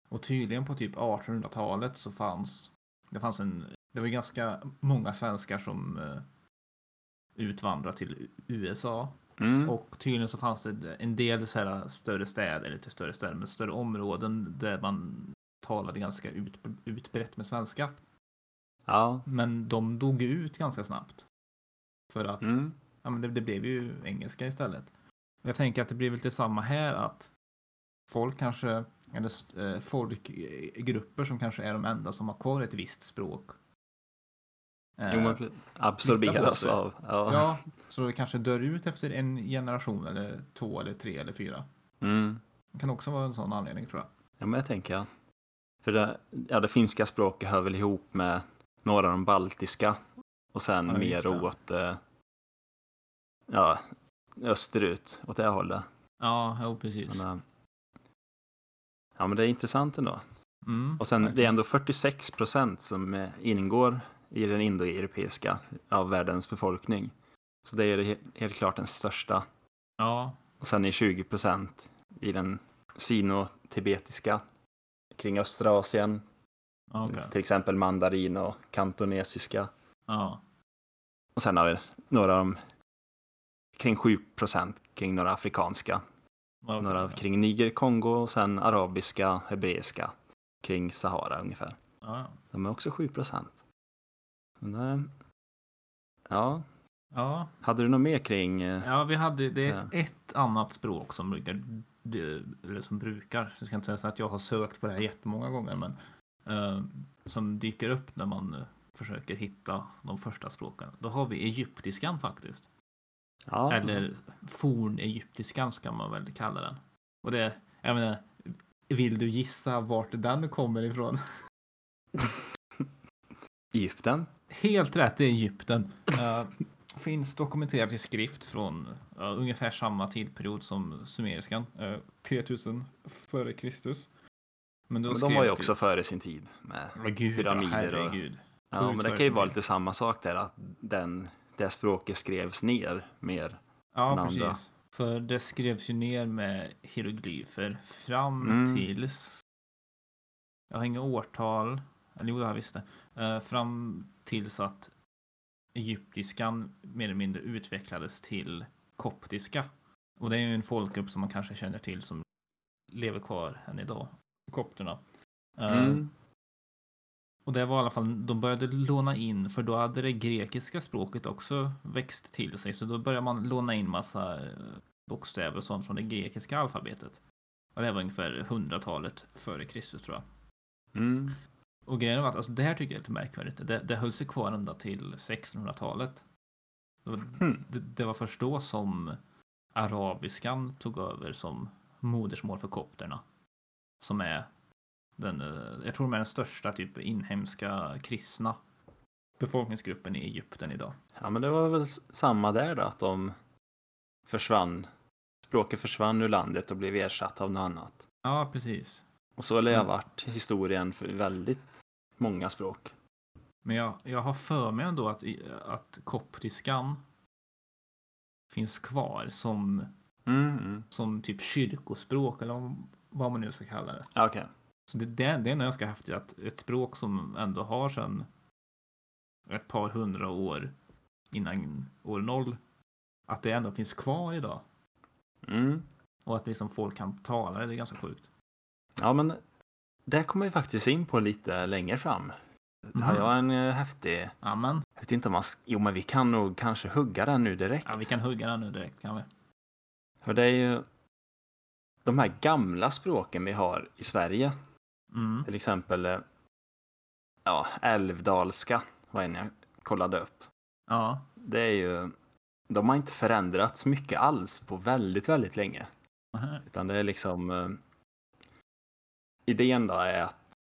Och tydligen på typ 1800-talet så fanns det fanns en, det var ganska många svenskar som eh, utvandrade till USA. Mm. Och tydligen så fanns det en del så här större städer, eller inte större städer, men större områden där man talade ganska ut, utbrett med svenska. Ja. Men de dog ut ganska snabbt. För att Mm. ja, men det, det blev ju engelska istället. Jag tänker att det blir väl detsamma här att folk kanske, eller eh, folkgrupper som kanske är de enda som har kvar ett visst språk. Jo, men Eh, absorberas av. Ja. ja, så det kanske dör ut efter en generation eller två eller tre eller fyra. Mm. Det kan också vara en sån anledning tror jag. ja, men jag tänker jag. För det, ja, det finska språket hör väl ihop med några av de baltiska och sen Ja, mer det. åt eh, ja, österut, åt det hållet. Ja, jo, precis. Men, eh, ja, men det är intressant ändå. Mm, Och sen det är verkligen. ändå 46 procent som ingår i den indoeuropeiska av världens befolkning. Så det är helt klart den största. Ja, Och sen är 20 procent i den sino-tibetiska kring östra Asien. okej. Till exempel mandarin och kantonesiska. Ja, Och sen har vi några av dem kring 7 procent kring några afrikanska. okej. Några kring Niger, Kongo och sen arabiska, hebreiska kring Sahara ungefär. Ja, De är också 7 procent. Ja, ja. hade du något mer kring? eh, ja, vi hade det är Ja. ett, ett annat språk som brukar, eller som brukar, så jag ska inte säga så att jag har sökt på det här jättemånga gånger, men eh, som dyker upp när man eh, försöker hitta de första språken. Då har vi egyptiskan faktiskt. Ja, Eller fornegyptiskan ska man väl kalla den. Och det, jag menar, vill du gissa vart den kommer ifrån? Egypten. Helt rätt, det är Egypten. Uh, finns dokumenterat i skrift från uh, ungefär samma tidperiod som sumeriskan. Uh, 3000 före Kristus. Men Men de var ju också före sin tid. Med. Men gud, pyramider och- herregud. Ja, men det kan ju vara lite samma sak där, att den, det språket skrevs ner mer. Ja, än andra. precis. För det skrevs ju ner med hieroglyfer fram Mm. tills... Jag har inga årtal. Eller jo, det har jag visst det. Eh, fram tills att egyptiskan mer eller mindre utvecklades till koptiska. Och det är ju en folkgrupp som man kanske känner till som lever kvar än idag. Kopterna. Eh, Mm. och det var i alla fall, de började låna in, för då hade det grekiska språket också växt till sig. Så då började man låna in massa eh, bokstäver och sånt från det grekiska alfabetet. Och det var ungefär hundratalet före Kristus tror jag. Mm. Och grejen var att alltså, det här tycker jag är lite märkvärdigt. Det, det höll sig kvar ända till 1600-talet. Det, var- Hmm. det, det var först då som arabiskan tog över som modersmål för kopterna. Som är den, eh, jag tror de är den största typ inhemska kristna befolkningsgruppen i Egypten idag. Ja, men det var väl samma där då, att de försvann. Språket försvann ur landet och blev ersatt av något annat. Ja, precis. Och så har det Mm. varit historien för väldigt många språk. Men jag, jag har för mig ändå att, att koptiskan finns kvar som, Mm, som typ kyrkospråk eller vad- man nu ska kalla det. Okej. Så det, det, det är nog ganska häftigt att ett språk som ändå har sedan ett par hundra år innan år noll, att det ändå finns kvar idag. Mm. Och att liksom folk kan tala det, det är ganska sjukt. Ja, men det kommer vi faktiskt in på lite längre fram. Har Mhm. jag en eh, häftig... Ja, men Jag vet inte om man... Jo, men vi kan nog kanske hugga den nu direkt. ja, vi kan hugga den nu direkt kan vi. För det är ju de här gamla språken vi har i Sverige. Mm. Till exempel eh, ja, älvdalska var en jag kollade upp. Ja, Det är ju... De har inte förändrats mycket alls på väldigt, väldigt länge. Nähä. Utan det är liksom... Idén då är att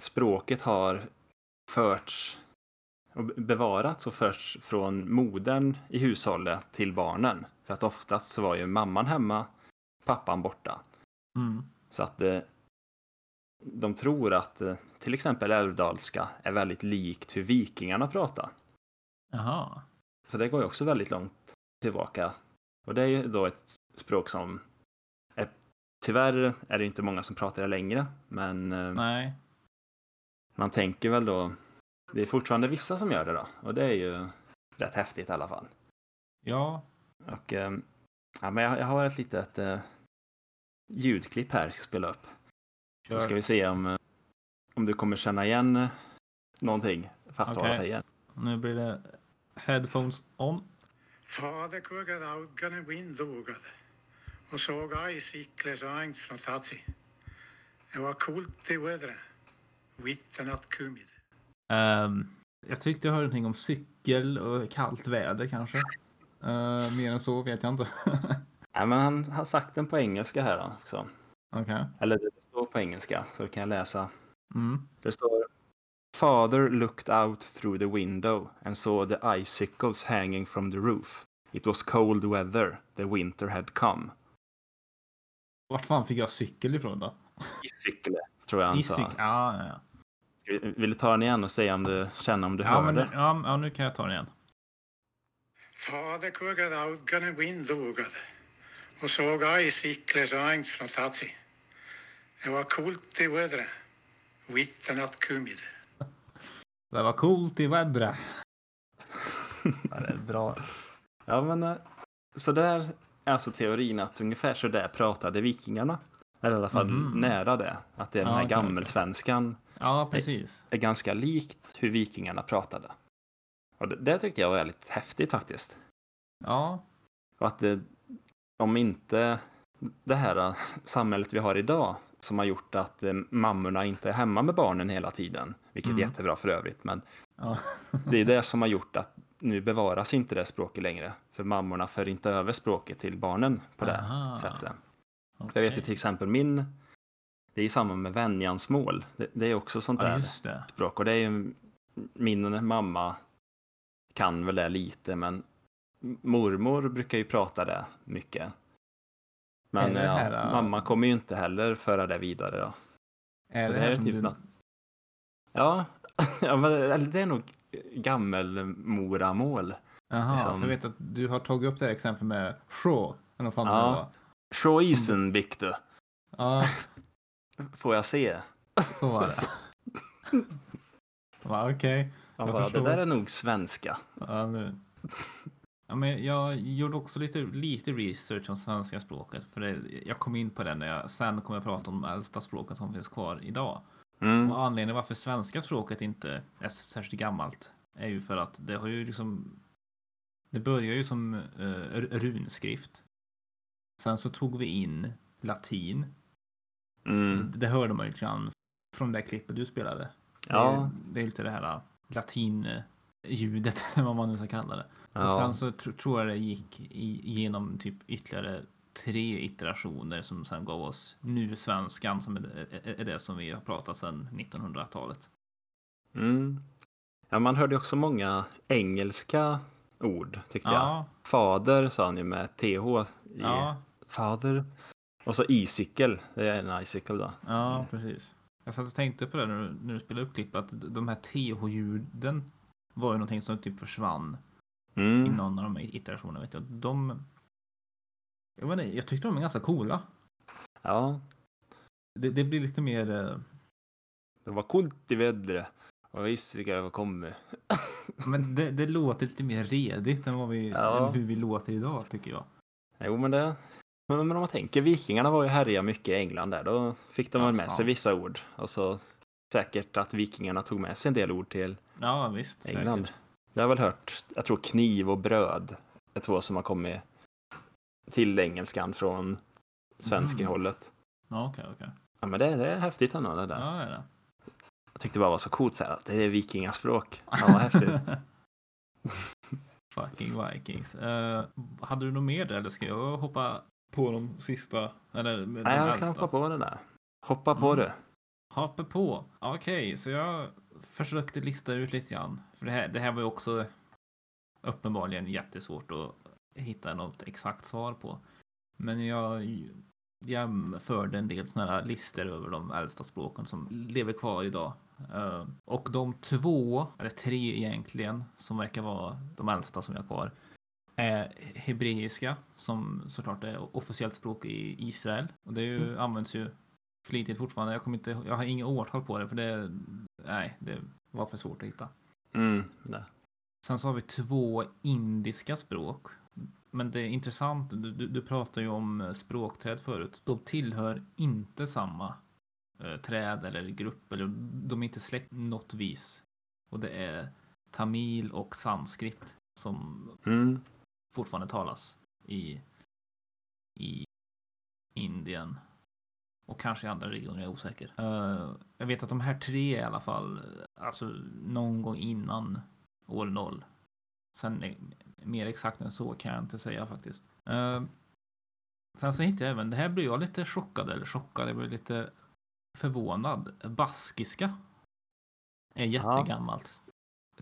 språket har förts och bevarats och förts från modern i hushållet till barnen. För att oftast så var ju mamman hemma, pappan borta. Mm. Så att eh, de tror att eh, till exempel älvdalska är väldigt likt hur vikingarna pratar. Jaha. Så det går ju också väldigt långt tillbaka. Och det är ju då ett språk som tyvärr är det inte många som pratar det längre, men eh, Nej. man tänker väl då, det är fortfarande vissa som gör det då, och det är ju rätt häftigt i alla fall. Ja. Och eh, ja, men jag, jag har ett litet eh, ljudklipp här jag ska spela upp. Så Kör. ska vi se om, om du kommer känna igen någonting, fatta vad jag säger. Nu blir det headphones on. Fader kugad augane vindlogad och såg aj sikles ångt från tatsi. Det var coolt i vädret. Witten att kumid. Ehm, jag tyckte jag hörde någonting om cykel och kallt väder kanske. Uh, mer än så vet jag inte. Nej, men han har sagt den på engelska här då också. Okej. Eller det står på engelska, så kan jag läsa. Mm. Det står Father looked out through the window and saw the icicles hanging from the roof. It was cold weather. The winter had come. Vart fan fick jag cykel ifrån då? Isikle, tror jag han sa. Isik? Ja, ja, ja. Ska vi- Vill du ta den igen och säga om du känner om du Ja, hör det? ja, ja, nu kan jag ta den igen. Fader gonna win dugad. Och såg jag i sikles ångt från tatsi. Det var coolt i vädret. Vitt natt kumid. Det var coolt i vädret. Ja, det är bra. Ja, men eh, så där är alltså teorin att ungefär så där pratade vikingarna. Eller i alla fall Mhm. nära det. Att det är den här gammelsvenskan Ja, precis. är ganska likt hur vikingarna pratade. Och det, det tyckte jag var väldigt häftigt faktiskt. Ja, Och att det, om inte det här samhället vi har idag som har gjort att eh, mammorna inte är hemma med barnen hela tiden, vilket Mm. är jättebra för övrigt, men ja. det är det som har gjort att nu bevaras inte det språket längre. För mammorna för inte över språket till barnen på det Aha. sättet. Jag vet ju till exempel min, det är samma med vänjansmål. Det, det är också sånt Ja, där språk. Och det är ju, min mamma kan väl det lite, men mormor brukar ju prata det mycket. Men det här, mamma kommer ju inte heller föra det vidare då. Är Så det, det här är typ du... Ja, ja men det är nog gammelmoramål. Jaha, liksom- för jag vet att du har tagit upp det här exemplet med sjå. Eller vad fan Ja. det var. Schoisen Biktu, Ja, får jag se? så var det. Okej. Han Jag bara, det där är nog svenska. Ja, nu. Ja, men jag gjorde också lite, lite research om svenska språket. För det, jag kom in på det när jag sen kommer att prata om de äldsta språken som finns kvar idag. Mm. Och anledningen varför svenska språket inte är särskilt gammalt är ju för att det har ju liksom det börjar ju som uh, runskrift. Sen så tog vi in latin. Mm. Det, det hörde man ju lite grann från det klippet du spelade. Ja. det är lite det här latinljudet eller vad man nu ska kalla det. Och Ja. sen så tr- tror jag det gick i, genom typ ytterligare tre iterationer som sen gav oss nu svenskan som är, det som vi har pratat sedan 1900-talet. Mm. ja, man hörde också många engelska ord tyckte jag. Ja, Fader sa han ju med TH i ja, fader. Och så icicle, det är en icicle då. ja, precis. Jag satt och tänkte på det när du, när du spelade upp klippet, att de här TH-ljuden var ju någonting som typ försvann i Mm. någon av de iterationerna. Vet jag. De, jag, vet inte, jag tyckte de är ganska coola. Ja, Det, det blir lite mer... eh, det var coolt i vädret. Och icicle var kommit. Men det, det låter lite mer redigt än, vad vi, Ja. än hur vi låter idag tycker jag. Jo, men det... Men men om man tänker, vikingarna var ju härliga mycket i England där. Då fick de Ja, väl med sant. sig vissa ord. Och så säkert att vikingarna tog med sig en del ord till Ja visst. England. Säkert. Jag har väl hört, jag tror kniv och bröd är två som har kommit till engelskan från svenska Mm. hållet. Ja okej okej. Ja, men det, det är häftigt ändå det där. Ja det är det. Jag tyckte det bara var så coolt så här, att det är vikingaspråk. Ja, vad häftigt. Fucking Vikings. Eh, hade du något mer där eller ska jag hoppa på de sista? Eller Nej, jag kan hoppa på det där. Hoppa på Mm. det. Hoppa på. Okej, så jag försökte lista ut lite grann. För det här, det här var ju också uppenbarligen jättesvårt att hitta något exakt svar på. Men jag jämförde en del sådana här listor över de äldsta språken som lever kvar idag. Eh, och de två, eller tre egentligen, som verkar vara de äldsta som vi har kvar, är hebreiska, som såklart är officiellt språk i Israel. Och det ju, används ju flitigt fortfarande. Jag, kommer inte, jag har inga årtal på det, för det, nej, det var för svårt att hitta. Mm, det. Sen så har vi två indiska språk. Men det är intressant, du, du, du pratar ju om eh, språkträd förut. De tillhör inte samma eh, träd eller grupp, eller de är inte släkt något vis. Och det är tamil och sanskrit som Mm. fortfarande talas i, i Indien. Och kanske i andra regioner, jag är osäker. Eh, jag vet att de här tre i alla fall, alltså någon gång innan år noll. Sen mer exakt än så kan jag inte säga faktiskt. Eh, sen så hittade jag även, det här blev jag lite chockad, eller chockad, jag blev lite förvånad. Baskiska är jättegammalt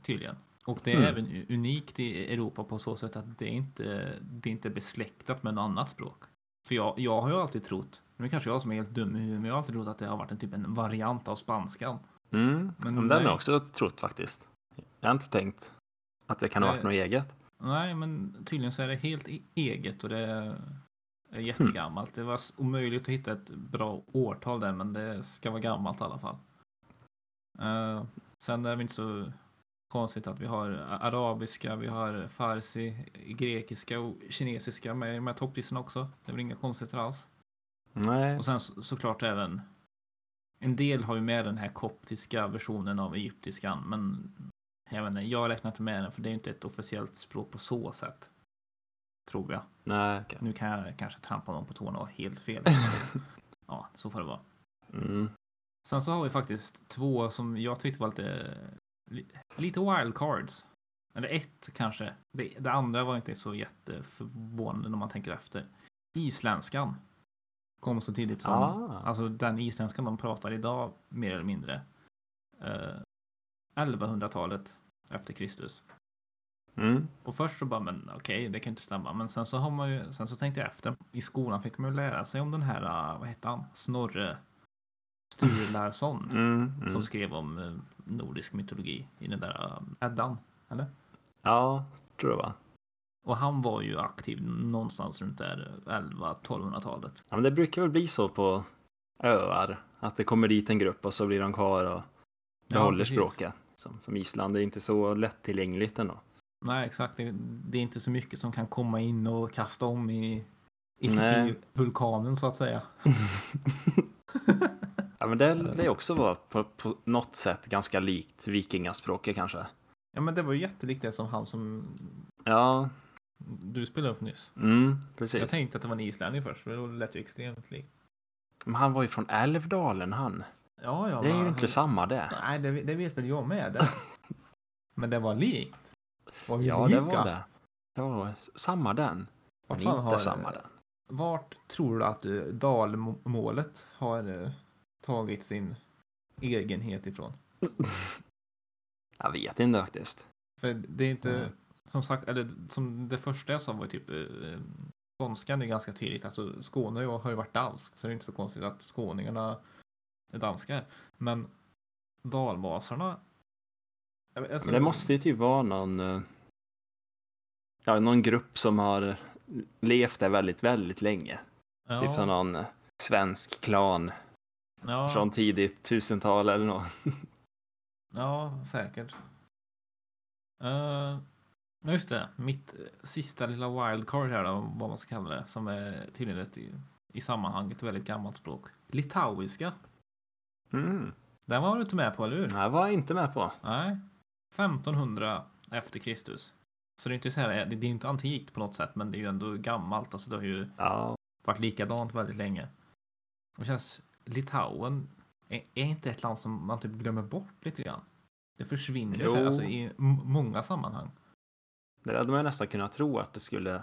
tydligen. Och det är Mm. även unikt i Europa på så sätt att det är inte det är inte besläktat med något annat språk. För jag, jag har ju alltid trott, nu kanske jag som är helt dum i huvudet, men jag har alltid trott att det har varit en typ en variant av spanskan. Mm. Men Men den har jag också trott faktiskt. Jag har inte tänkt att det kan ha varit något eget. Nej, men tydligen så är det helt e- eget och det är jättegammalt. Det var omöjligt att hitta ett bra årtal där, men det ska vara gammalt i alla fall. Eh, sen är det inte så konstigt att vi har arabiska, vi har farsi, grekiska och kinesiska med i de här topplistorna också. Det är väl inga konstigheter alls. Nej. Och sen så, såklart även en del har ju med den här koptiska versionen av egyptiskan, men jag, inte, jag räknar inte med den för det är ju inte ett officiellt språk på så sätt. Tror jag. Nej, okej. Nu kan jag kanske trampa någon på tårna och helt fel. ja, så får det vara. Mm. Sen så har vi faktiskt två som jag tyckte var lite, li- lite wildcards. Eller ett kanske. Det, det andra var inte så jätteförvånande när man tänker efter. Isländskan. Kom så tidigt som, Ah. alltså den isländskan de pratar idag mer eller mindre. Eh, 1100-talet efter Kristus. Mm. Och först så bara, men okej, det kan inte stämma. Men sen så har man ju, sen så tänkte jag efter. I skolan fick man ju lära sig om den här, uh, vad hette han? Snorre Sturlason. Mm. Mm. Som skrev om eh, nordisk mytologi i den där uh, Eddan. Eller? Ja, tror jag va. Och han var ju aktiv någonstans runt där 11-1200-talet. Ja, men det brukar väl bli så på öar. Att det kommer dit en grupp och så blir de kvar och behåller precis. språket. Som, som Island är inte så lättillgängligt ändå. Nej, exakt. Det, är inte så mycket som kan komma in och kasta om i, i, i vulkanen så att säga. Ja, men det, det också var på, på något sätt ganska likt vikingaspråket kanske. Ja, men det var ju jättelikt det som han som Ja, du spelade upp nyss. mm, precis. Jag tänkte att det var en islänning först, för det lät ju extremt likt. Men han var ju från Älvdalen han. Ja, ja. Det är ju inte samma det. Nej, det, det vet väl jag med. Det. men det var likt. Var Ja, lika. det var det. Det var samma den. Vart Men inte har- samma den. Vart tror du att uh, dalmålet har eh, tagit sin egenhet ifrån? Jag vet inte faktiskt. För det är inte, Mm. som sagt, eller som det första jag sa var typ eh, skånskan är ganska tydligt. Alltså Skåne har ju varit dansk, så det är inte så konstigt att skåningarna är danskar. Men dalmasarna. Alltså, Men det måste ju typ vara någon, eh, ja, någon grupp som har levt där väldigt, väldigt länge. ja, Typ som någon svensk klan ja, från tidigt tusental eller något. ja, säkert. Uh, just det, mitt sista lilla wildcard här då, vad man ska kalla det, som är tydligen ett i, i sammanhanget väldigt gammalt språk. Litauiska. Mm. Den var du inte med på, eller hur? Jag var inte med på. Nej. 1500 efter Kristus. Så det är inte så här, det är inte antikt på något sätt, men det är ju ändå gammalt. Alltså det har ju Ja, varit likadant väldigt länge. Det känns, Litauen är, är inte ett land som man typ glömmer bort lite grann. Det försvinner Jo. här, alltså, i många sammanhang. det hade man nästan kunnat tro att det skulle,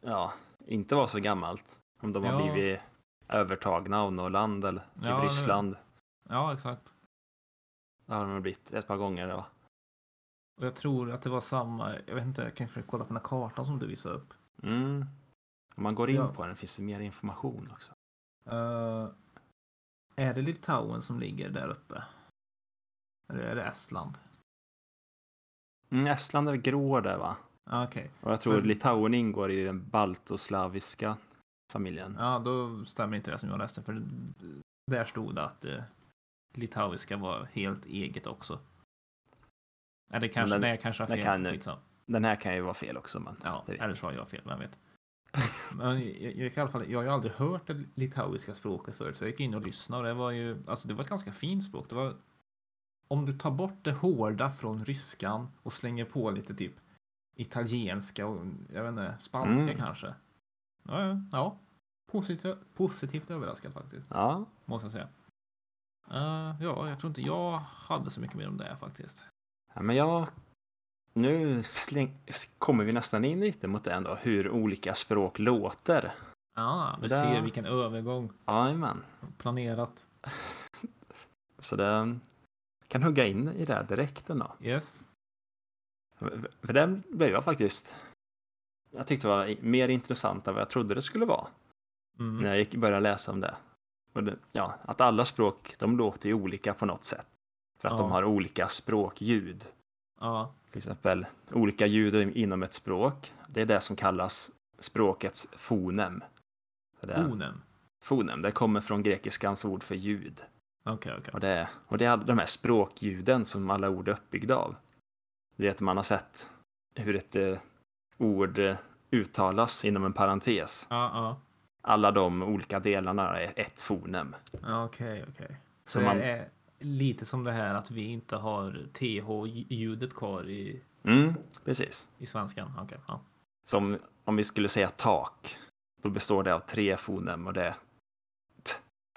ja, inte vara så gammalt. Om de har Ja. blivit övertagna av något land eller typ Ja, Ryssland. Ja, exakt. Det har de blivit ett par gånger. Ja. Och jag tror att det var samma, jag vet inte, jag kan försöka kolla på den här kartan som du visade upp. Mm. Om man går in Ja. på den finns det mer information också. Eh, är det Litauen som ligger där uppe? Eller är det Estland? Mm, Estland är grå där va? Ah, Okej. Och jag tror För- Litauen ingår i den baltoslaviska familjen. Ja, då stämmer inte det som jag läste. För där stod det att eh, litauiska var helt eget också. Det kanske, den- nej, jag kanske har fel. kan- Skitsamma. Den här kan ju vara fel också. Men Ja, eller så har jag fel, vem vet. Men jag, jag, i alla fall, jag har ju aldrig hört det litauiska språket förut, så jag gick in och lyssnade och det var ju, alltså det var ett ganska fint språk. Det var, om du tar bort det hårda från ryskan och slänger på lite typ italienska och jag vet inte, spanska Mm. kanske. Ja, ja, ja. Positivt, positivt överraskad faktiskt, ja, måste jag säga. Eh, ja, jag tror inte jag hade så mycket mer om det faktiskt. Ja, men jag... Nu släng... kommer vi nästan in lite mot det ändå, hur olika språk låter. Ja, du Där. ser vilken övergång. Jajamän. Planerat. Så det kan hugga in i det direkt ändå. Yes. För den blev jag faktiskt jag tyckte var mer intressant än vad jag trodde det skulle vara Mm. när jag gick, började läsa om det. Det. Ja, att alla språk, de låter ju olika på något sätt. För att Ja. de har olika språkljud. Ja. Till exempel olika ljud inom ett språk. Det är det som kallas språkets fonem. Så det är, Onen. fonem, det kommer från grekiskans ord för ljud. Okej, okej. Och det, och det är de här språkljuden som alla ord är uppbyggda av. Det är att man har sett hur ett eh, ord eh, uttalas inom en parentes. Ja, ja. Alla de olika delarna är ett fonem. Okej, okej. Så Så det man- är lite som det här att vi inte har TH-ljudet kvar i, Mm, precis. i svenskan. Okej, ja. Som om vi skulle säga tak. Då består det av tre fonem och det är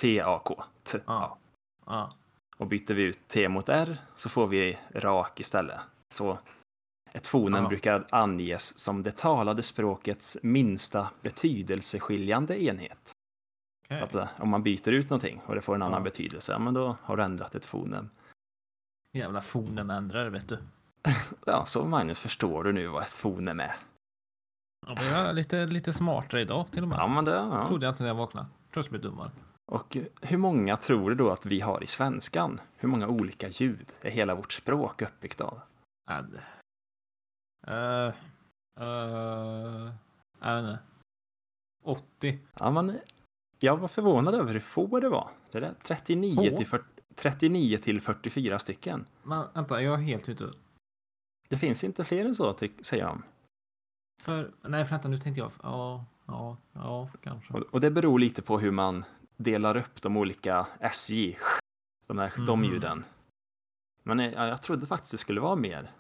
T-A-K. T, Ja. Ja. Och byter vi ut T mot R så får vi rak istället. Så ett fonem Ja. brukar anges som det talade språkets minsta betydelseskiljande enhet. Så att eh, om man byter ut någonting och det får en annan Ja. betydelse, men då har du ändrat ett fonem. Jävla fonemändrar, vet du. Ja, så Magnus förstår du nu vad ett fonem är. Ja, men jag är lite, lite smartare idag till och med. Ja, men det, ja. Trodde jag inte när jag vaknade. Tror jag skulle bli dummare. Och hur många tror du då att vi har i svenskan? Hur många olika ljud är hela vårt språk uppbyggt av? Äh, uh, uh, jag vet inte. 80. Ja, men jag var förvånad över hur få det var. Det är 39 Få? till, 40, 39 till 44 stycken. Men vänta, jag är helt ute. Det finns inte fler än så, säger de. För, nej, vänta, nu tänkte jag. Ja, ja, ja, kanske. Och, och det beror lite på hur man delar upp de olika SJ, de, här, de Mhm. ljuden. Men eh, ja, jag trodde faktiskt det skulle vara mer.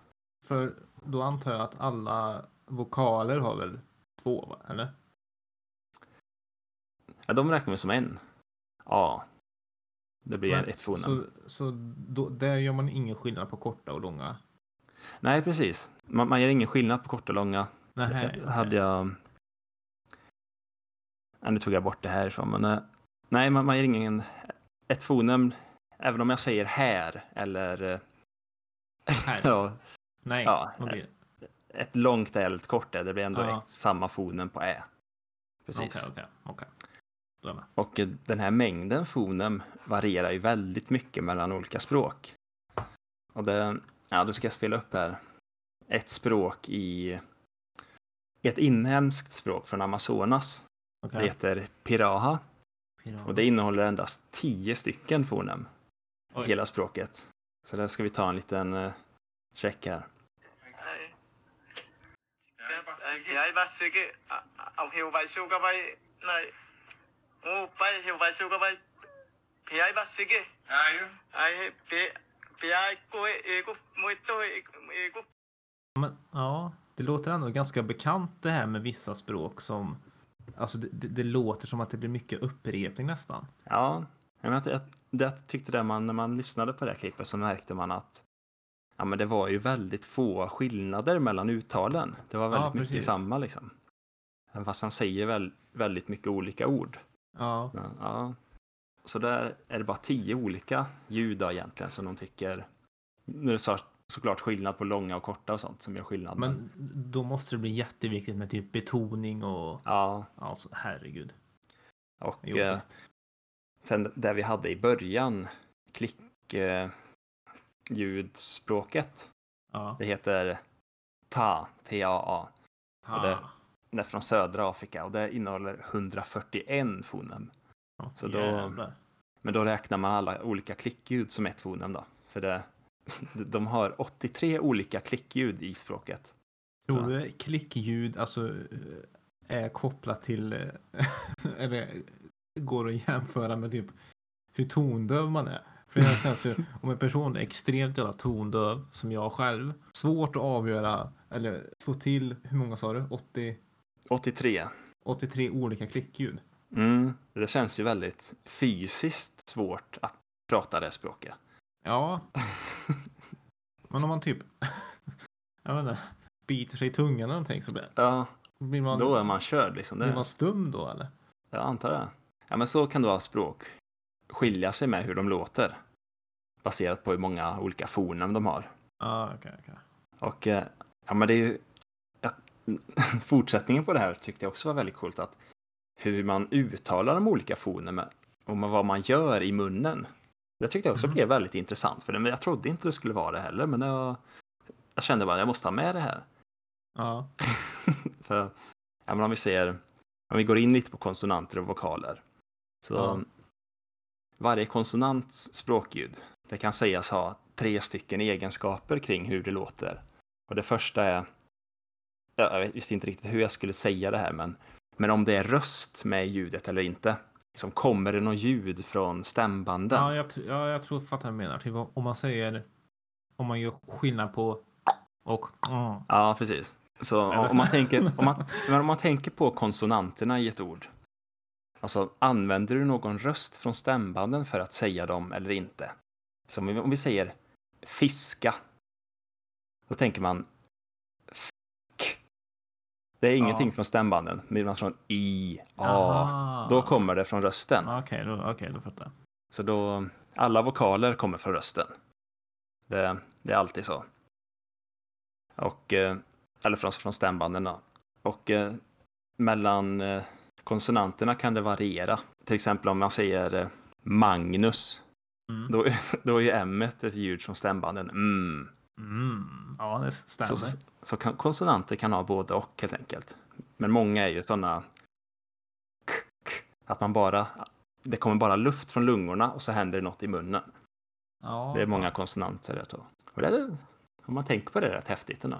För då antar jag att alla vokaler har väl två, va? eller? Ja, de räknar vi som en. Ja. Det blir Men- ett fonem. Så, så då, där gör man ingen skillnad på korta och långa? Nej, precis. Man, man gör ingen skillnad på korta och långa. Nej, hade jag... Ja, nu tog jag bort det härifrån, men eh, nej, man, man ger ingen... Ett fonem, även om jag säger här eller eh, Här. ja, Nej, Ja, det? ett långt eller ett kort ä, det blir ändå Ja. samma fonem på ä. Precis. Jag med. Och eh, den här mängden fonem varierar ju väldigt mycket mellan olika språk. Och det, ja, då ska jag spela upp här. Ett språk i ett inhemskt språk från Amazonas. Det Okej. heter Piraha Pirat. och det innehåller endast tio stycken fonem. Oj. Hela språket. Så där ska vi ta en liten uh, check här. Vej. Nej. Åh, bare hæve vej sukker vej. Jeg var sikke. Ej, ej, jeg går ikke muito ikke. Men ja, det låter ändå ganska bekant det här med vissa språk som Alltså det, det, det låter som att det blir mycket upprepning nästan. Ja, jag, vet, jag, det tyckte det man, när man lyssnade på det här klippet så märkte man att ja, men det var ju väldigt få skillnader mellan uttalen. Det var väldigt Ja, mycket precis. samma liksom. Även fast han säger väl, väldigt mycket olika ord. Ja, Ja, ja. Så där är det bara tio olika ljud egentligen som de tycker. Nu är det så, såklart skillnad på långa och korta och sånt som gör skillnad. men då måste det bli jätteviktigt med typ betoning och ja, alltså herregud. och eh, sen det vi hade i början, klick eh, ljudspråket. Ja. Det heter Ta, T-A-A. och det- Ah, Det är från södra Afrika och det innehåller 141 fonem. ja, så då- jävlar. Men då räknar man alla olika klickljud som ett fonem då. För det, de har 83 olika klickljud i språket. Tror du klickljud alltså eh, är kopplat till eh, eller går att jämföra med typ hur tondöv man är? För jag känns ju, om en person är extremt jävla tondöv som jag själv, svårt att avgöra eller få till, hur många sa du? 80, 83. 83 olika klickljud. Mm, det känns ju väldigt fysiskt svårt att prata det språket. Ja. Men om man typ, jag vet inte, biter sig i tungan eller någonting så blir, Ja, blir man, då är man körd liksom. blir Det, man stum då eller? jag antar det. Ja, men så kan då språk skilja sig med hur de låter. Baserat på hur många olika fonem de har. Ja, okej, okej. Och eh, ja, men det är ju fortsättningen på det här tyckte jag också var väldigt coolt. Att hur man uttalar de olika fonerna och vad man gör i munnen. Det tyckte jag också Mhm. blev väldigt intressant. För jag trodde inte det skulle vara det heller. Men var, jag kände bara jag måste ha med det här. Ja. För, ja, men om vi ser, om vi går in lite på konsonanter och vokaler. Så Ja. Varje konsonants språkljud, det kan sägas ha tre stycken egenskaper kring hur det låter. Och det första är, ja, jag visste inte riktigt hur jag skulle säga det här, men, men om det är röst med i ljudet eller inte. Liksom, kommer det något ljud från stämbanden? Ja, jag, ja, jag tror fattar vad du menar. Typ om man säger om man gör skillnad på och mm. Ja, precis. Så om man, tänker, om, man, om man tänker på konsonanterna i ett ord. Alltså, använder du någon röst från stämbanden för att säga dem eller inte? Som om vi- säger fiska. Då tänker man fisk. Det är ingenting Ja. från stämbanden, men från i, a. Aha. Då kommer det från rösten. Okej, då, okej, då fattar jag. Så då, alla vokaler kommer från rösten. Det, det är alltid så. Och, eh, eller från, från stämbanden då. Och eh, mellan eh, konsonanterna kan det variera. Till exempel om man säger eh, Magnus. Mm. Då, då är ju M ett ljud från stämbanden. Mm. Mm. Ja, det stämmer. Så, så, kan, konsonanter kan ha både och helt enkelt. Men många är ju sådana k, k, att man bara, det kommer bara luft från lungorna och så händer det något i munnen. ja, Det är många konsonanter där då. Och det om man tänker på det, är rätt häftigt ändå.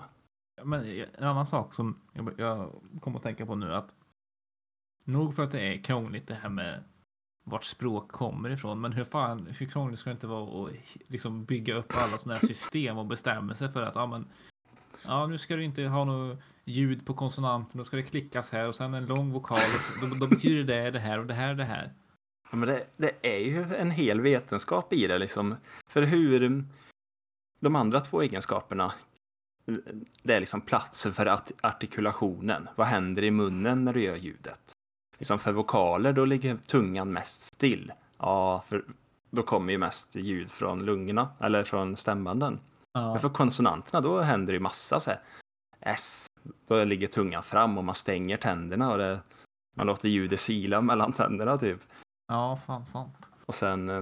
Men en annan sak som jag, jag kommer att tänka på nu att nog för att det är krångligt det här med vart språk kommer ifrån. Men hur fan, hur krångligt ska det inte vara att liksom bygga upp alla sådana här system och bestämmelser för att ja, men ja, nu ska du inte ha något ljud på konsonanten. Då ska det klickas här och sen en lång vokal. Och då, då betyder det det här och det här och det här. Ja, men det, det är ju en hel vetenskap i det liksom. För hur de andra två egenskaperna, det är liksom platsen för artikulationen. Vad händer i munnen när du gör ljudet? Liksom för vokaler, då ligger tungan mest still. Ja, för då kommer ju mest ljud från lungorna, eller från stämbanden. Ja, Men för konsonanterna, då händer det ju massa så här. S, då ligger tungan fram och man stänger tänderna och det, man låter ljudet sila mellan tänderna typ. ja fan sant. Och sen, eh,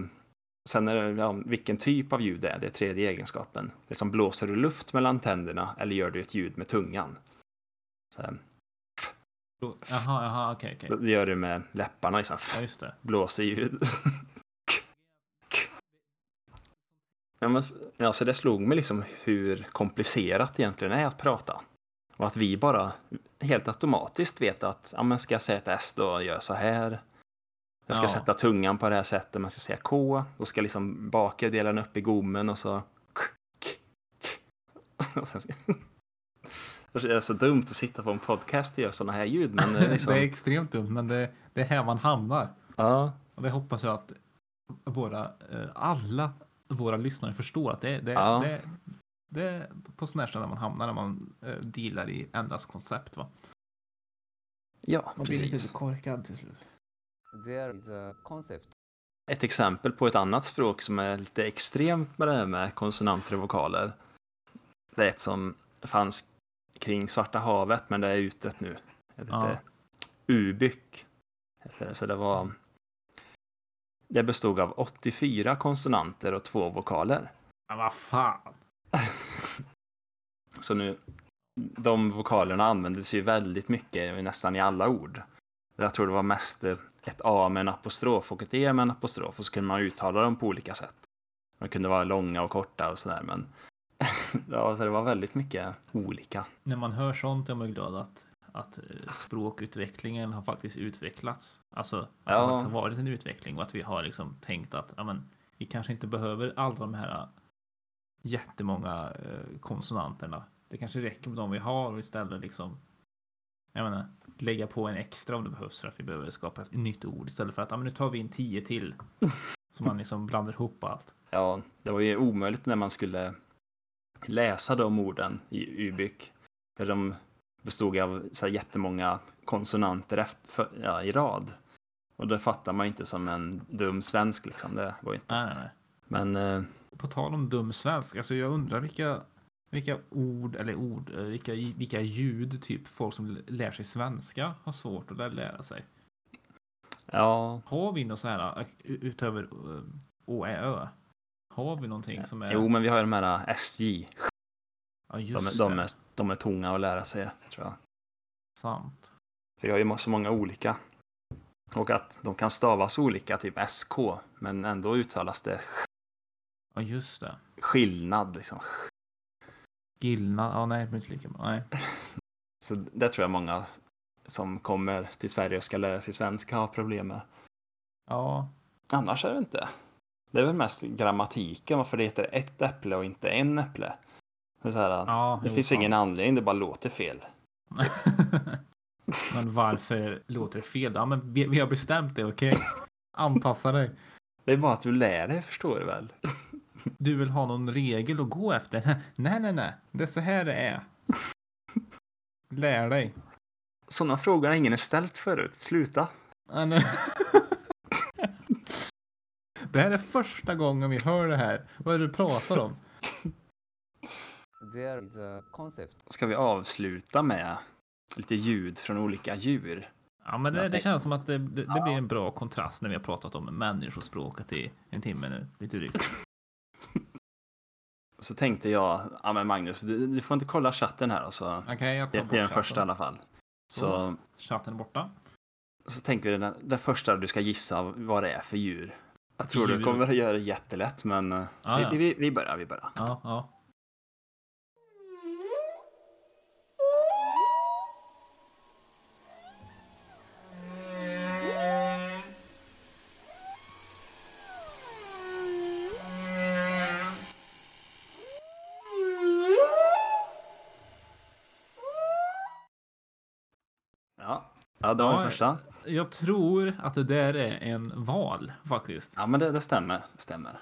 sen är det ja, vilken typ av ljud det är, det är tredje egenskapen. Det är som blåser du luft mellan tänderna eller gör du ett ljud med tungan? Så Då- Jaha, jaha, okej, okej. det gör du med läpparna, liksom, Ja, just det. blåser ljud. ja, men, ja, så det slog mig liksom hur komplicerat det egentligen är att prata. Och att vi bara helt automatiskt vet att ja, men ska jag säga ett S då gör jag så här. Jag ska Ja. sätta tungan på det här sättet. Man ska säga K. Då ska liksom bakre delen upp i gommen och så. Och sen ska- Det är så dumt att sitta på en podcast och göra sådana här ljud. Men eh, liksom, Det är extremt dumt, men det, det är här man hamnar. ja, Och det hoppas jag att våra, eh, alla våra lyssnare förstår att det, det, Ja. det, det är på sådana här ställen man hamnar när man eh, dealar i endast koncept. Va? ja Man blir lite precis. korkad till slut. There is a concept Ett exempel på ett annat språk som är lite extremt med det här med konsonanter och vokaler. Det är ett som fanns kring Svarta havet, men det är utet nu. Heter Ja. Ubyk. Heter det. Så det var... Det bestod av 84 konsonanter och två vokaler. Men vad fan. Så nu, de vokalerna användes ju väldigt mycket, nästan i alla ord. Jag tror det var mest eh, ett A med en apostrof och ett E med en apostrof och så kunde man uttala dem på olika sätt. De kunde vara långa och korta och sådär men ja, så det var väldigt mycket olika. När man hör sånt är man glad att, att eh, språkutvecklingen har faktiskt utvecklats. Alltså att det Ja. faktiskt har varit en utveckling och att vi har liksom tänkt att ja, men, vi kanske inte behöver alla de här eh, jättemånga eh, konsonanterna. Det kanske räcker med de vi har och istället liksom jag menar, lägga på en extra om det behövs för att vi behöver skapa ett nytt ord istället för att ja, men nu tar vi in tio till. Så man liksom blandar ihop allt. Ja, det var ju omöjligt när man skulle läsa de orden i Ubyk. För de bestod av så här jättemånga konsonanter efter, ja, i rad. Och det fattar man inte som en dum svensk liksom. Det var inte. Nej, nej. Men eh, På tal om dum svensk, alltså jag undrar vilka vilka ord, eller ord, eh, vilka, vilka ljud typ folk som lär sig svenska har svårt att lä- lära sig. Ja, Har vi något så här eh, utöver Å, Ä, Ö? Har vi någonting som är... jo men vi har ju de här SJ. ja, just De, är- de, det. är, de är tunga att lära sig, tror jag. Sant. För jag har ju så många olika. Och att de kan stavas olika, typ SK, men ändå uttalas det Ja, just det. skillnad liksom. Gillnad. Ja, nej, inte lika bra. Nej. Så det tror jag många som kommer till Sverige och ska lära sig svenska har problem med. Ja, Annars är det inte. Det är väl mest grammatiken, varför det heter ett äpple och inte en äpple. Det, här, ja det finns sant. ingen anledning, det bara låter fel. men varför låter det fel? Ja, men vi, vi har bestämt det, okej? Anpassa dig. Det är bara att du lär dig, förstår du väl? Du vill ha någon regel att gå efter? Nej, nej, nej. Det är så här det är. Lär dig. Sådana frågor har ingen ställt förut. Sluta. Det här är första gången vi hör det här. Vad är det du pratar om? There is a concept Ska vi avsluta med lite ljud från olika djur? Ja, men det, det känns som att det, det, det blir en bra kontrast när vi har pratat om människospråket i en timme nu. Lite drygt. Så tänkte jag, ja men Magnus, du, du får inte kolla chatten här. Alltså. Okej, jag tar Det bort blir den första i alla fall. Så. Så, Chatten är borta. så tänker vi den, den första du ska gissa vad det är för djur. Jag tror du kommer att göra det jättelätt, men eh, Ja, ja. vi, vi, vi börjar, vi börjar. Ja, ja. Ja, det var den första. Jag tror att det där är en val faktiskt. Ja, men det, det stämmer. Stämmer.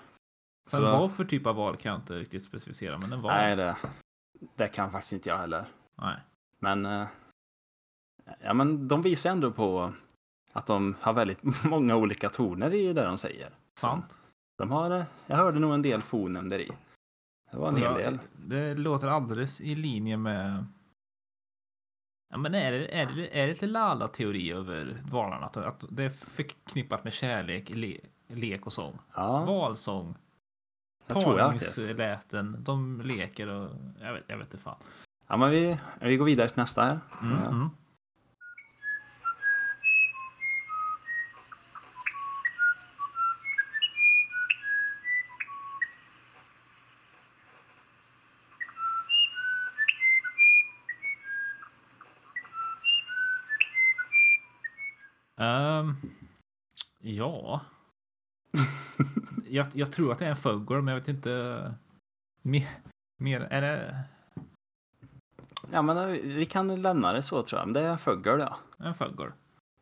Sen Så- vad för typ av val kan jag inte riktigt specificera, men en val. Nej, det, det kan faktiskt inte jag heller. Nej. Men, eh, ja, men de visar ändå på att de har väldigt många olika toner i det de säger. Sant. De har, eh, jag hörde nog en del fonem där i. Det var en hel del. Det låter alldeles i linje med... Ja, men är det, är det, är det lite Lala-teori över valarna? Att, att det är förknippat med kärlek, le, lek och sång? Ja, Valsång, jag tror de leker och... Jag vet, jag vet inte fan. Ja, men vi, vi går vidare till nästa här. Mm, Ja. mm. Ehm, ja. jag, jag tror att det är en fågel, men jag vet inte. Mer, mer är det Ja, men eh, vi kan lämna det så tror jag. Men det är en fågel, ja. en fågel?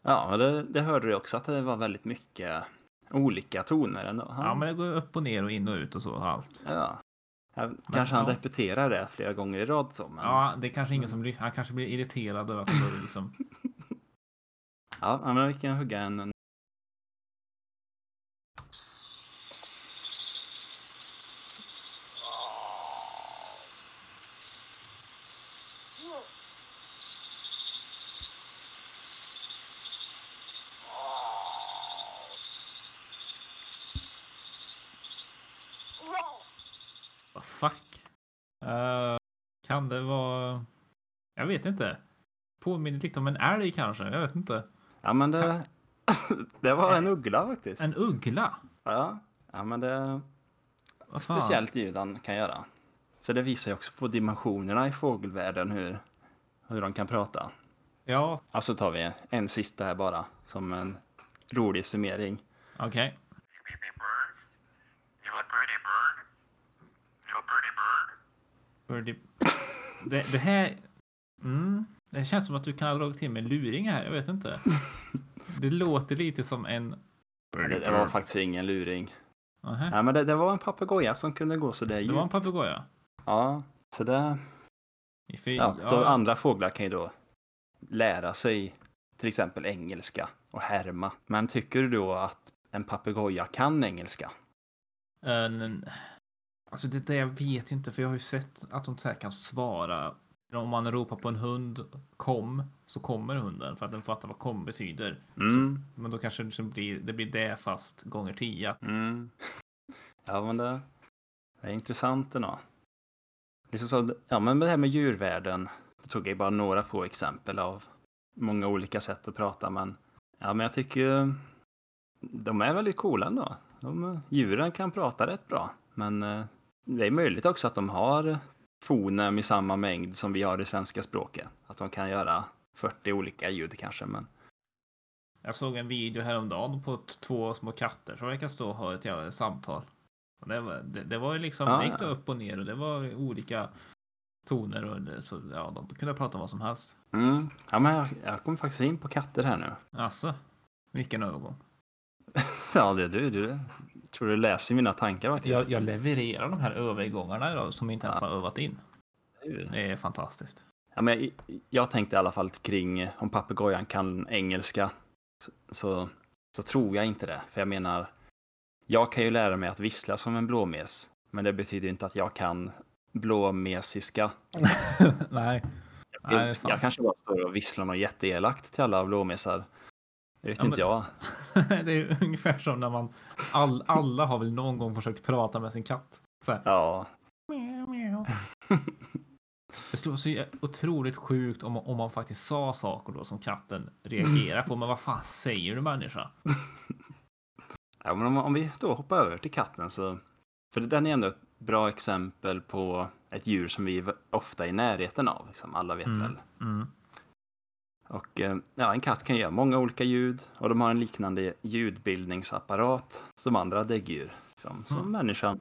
Ja, men det, det hörde du också att det var väldigt mycket olika toner ändå. Ja, men det går upp och ner och in och ut och så allt. Ja. Ja, Kanske han ja. repeterar det flera gånger i rad så. Men... Ja, det är kanske ingen som ly- han kanske blir irriterad över att det liksom. Ja, men vi kan hugga en. Vad fuck? Eh, kan det vara? Jag vet inte. Påminner lite om en älg kanske. Jag vet inte. Ja, men det, det var en uggla faktiskt. En uggla? Ja, ja men det är Vad speciellt ljud han kan göra. Så det visar ju också på dimensionerna i fågelvärlden hur, hur de kan prata. Ja, Och så tar vi en sista här bara som en rolig summering. okej. Bird. Birdie. Det, det här... Mm, det känns som att du kan ha dragit till med luring här. Jag vet inte. Det låter lite som en... Det, det var faktiskt ingen luring. Nähä. Ja, men det, det var en papegoja som kunde gå så där Det var en djupt. papegoja. Ja, så det... Ja, så ja. andra fåglar kan ju då lära sig till exempel engelska och härma. Men tycker du då att en papegoja kan engelska? En, Alltså det där jag vet ju inte, för jag har ju sett att de så här kan svara. Om man ropar på en hund kom, så kommer hunden för att den fattar vad kom betyder. Mm. Men då kanske det, liksom blir, det blir det fast gånger tio. Mm. Ja, men det, det är intressant ändå. Liksom så, ja, men det här med djurvärlden, då tog jag bara några få exempel av många olika sätt att prata, men ja, men jag tycker de är väldigt coola ändå. De, djuren kan prata rätt bra, men eh, det är möjligt också att de har fonem i samma mängd som vi har i svenska språket. Att de kan göra 40 olika ljud kanske, men Jag såg en video häromdagen på två små katter som verkar stå och ha ett jävla samtal. Och det, var, det, det var liksom, Ah, det gick ja. upp och ner och det var olika toner och det, så ja, de kunde prata om vad som helst. mm, ja, men jag, jag kommer faktiskt in på katter här nu. Alltså, vilken övergång. Ja, det du. Du tror du läser mina tankar faktiskt. Jag, jag levererar de här övergångarna idag som inte ens har övat in. Ja. Det är fantastiskt. Ja, men jag, jag tänkte i alla fall kring om papegojan kan engelska så, så, tror jag inte det. För jag menar, jag kan ju lära mig att vissla som en blåmes. Men det betyder inte att jag kan blåmesiska. Nej. Nej, jag, sant. jag kanske bara står och visslar något jätteelakt till alla blåmesar. Det vet Ja, inte jag. det är ungefär som när man, all, alla har väl någon gång försökt prata med sin katt. Så här, Ja. Det skulle vara så otroligt sjukt om, om man faktiskt sa saker då som katten reagerar på. Men vad fan säger du människa? ja men om, om vi då hoppar över till katten så. För den är ändå ett bra exempel på ett djur som vi ofta är i närheten av. Liksom. Alla vet Mm. väl Mm. Och eh, ja, en katt kan göra många olika ljud och de har en liknande ljudbildningsapparat som andra däggdjur, som, som Mm. människan.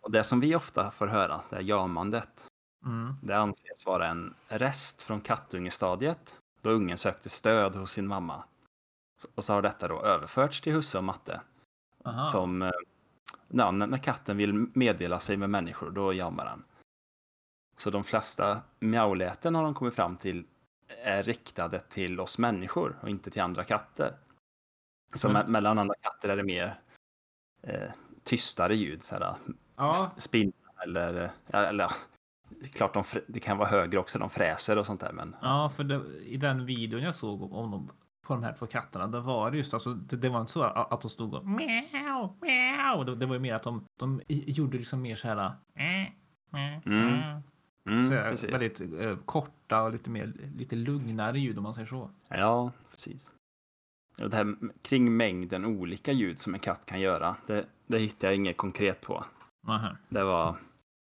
Och det som vi ofta får höra, det är jamandet, Mm. det anses vara en rest från kattungestadiet då ungen sökte stöd hos sin mamma. Och så har detta då överförts till husse och matte. Aha. Som, eh, ja, när när katten vill meddela sig med människor, då jammar den. Så de flesta mjauläten har de kommit fram till är riktade till oss människor och inte till andra katter. Så Men- me- mellan andra katter är det mer eh, tystare ljud, så här, Ja, sp- spinna eller, eh, eller klart de, det kan vara högre också, de fräser och sånt där, men ja, för det, i den videon jag såg om dem på de här två katterna, det var just alltså, det, det var inte så att, att de stod och meow, meow. Det, det var ju mer att de, de gjorde liksom mer så här. äh, äh, Mm. Mm, Så här, precis. väldigt eh, korta och lite mer lite lugnare ljud om man säger så. Ja, precis. Och det här kring mängden olika ljud som en katt kan göra, det, det hittade jag inget konkret på. Aha. Det var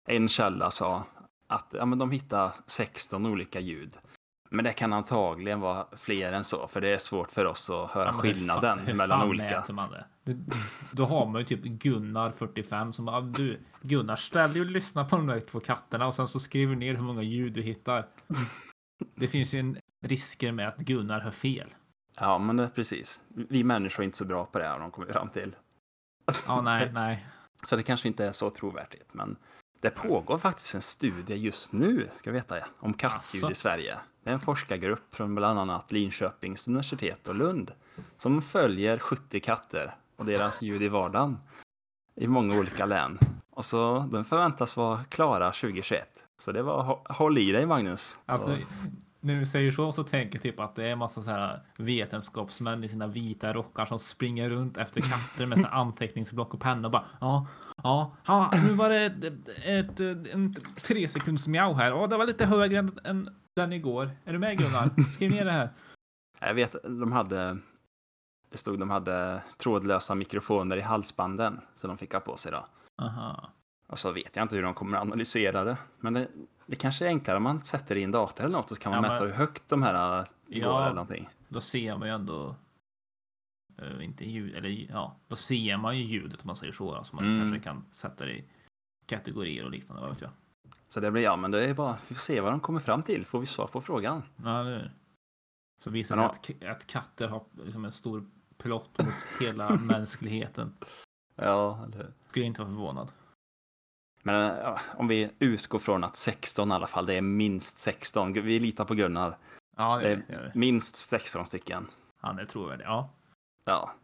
en källa sa att ja, men de hittade 16 olika ljud. Men det kan antagligen vara fler än så, för det är svårt för oss att höra Ja, hur skillnaden fan- hur mellan fan olika. mäter man det? det? Då har man ju typ Gunnar 45 som bara, du Gunnar ställ dig och lyssna på de där två katterna och sen så skriver du ner hur många ljud du hittar. Det finns ju en risker med att Gunnar hör fel. Ja, men det, precis. Vi människor är inte så bra på det här, de kommit fram till. Ja, nej, nej. Så det kanske inte är så trovärdigt, men det pågår faktiskt en studie just nu, ska vi veta, om kattljud i Sverige. Det är en forskargrupp från bland annat Linköpings universitet och Lund som följer 70 katter och deras ljud i vardagen i många olika län. Och så den förväntas vara klara 2021. Så det var hå- håll i dig Magnus. Alltså, när du säger så så tänker jag typ att det är massa så här vetenskapsmän i sina vita rockar som springer runt efter katter med här anteckningsblock och penna och bara ja, ja, ja, nu var det ett, ett, en tre sekunds mjau här. Ja, det var lite högre än, än den igår. Är du med Gunnar? Skriv ner det här. Jag vet, de hade, det stod de hade trådlösa mikrofoner i halsbanden som de fick ha på sig då. Aha. Och så vet jag inte hur de kommer att analysera det. Men det, det kanske är enklare om man sätter i en dator eller något och så kan man Ja, mäta men- hur högt de här äh, går Ja. eller någonting. Då ser man ju ändå eh, inte ljud, eller ja, då ser man ju ljudet om man säger så. Alltså man Mm. kanske kan sätta det i kategorier och liknande, vad vet jag. Så det blir, ja men det är bara, vi får se vad de kommer fram till. Får vi svar på frågan. Ja, det är det. Så visar sig att, att katter har liksom en stor plott mot hela mänskligheten. Ja, eller hur? Skulle inte vara förvånad. Men ja, om vi utgår från att 16 i alla fall, det är minst 16. Vi litar på Gunnar. Ja, det Eh, gör det. Minst 16 stycken. Han är trovärdig. Ja. Ja.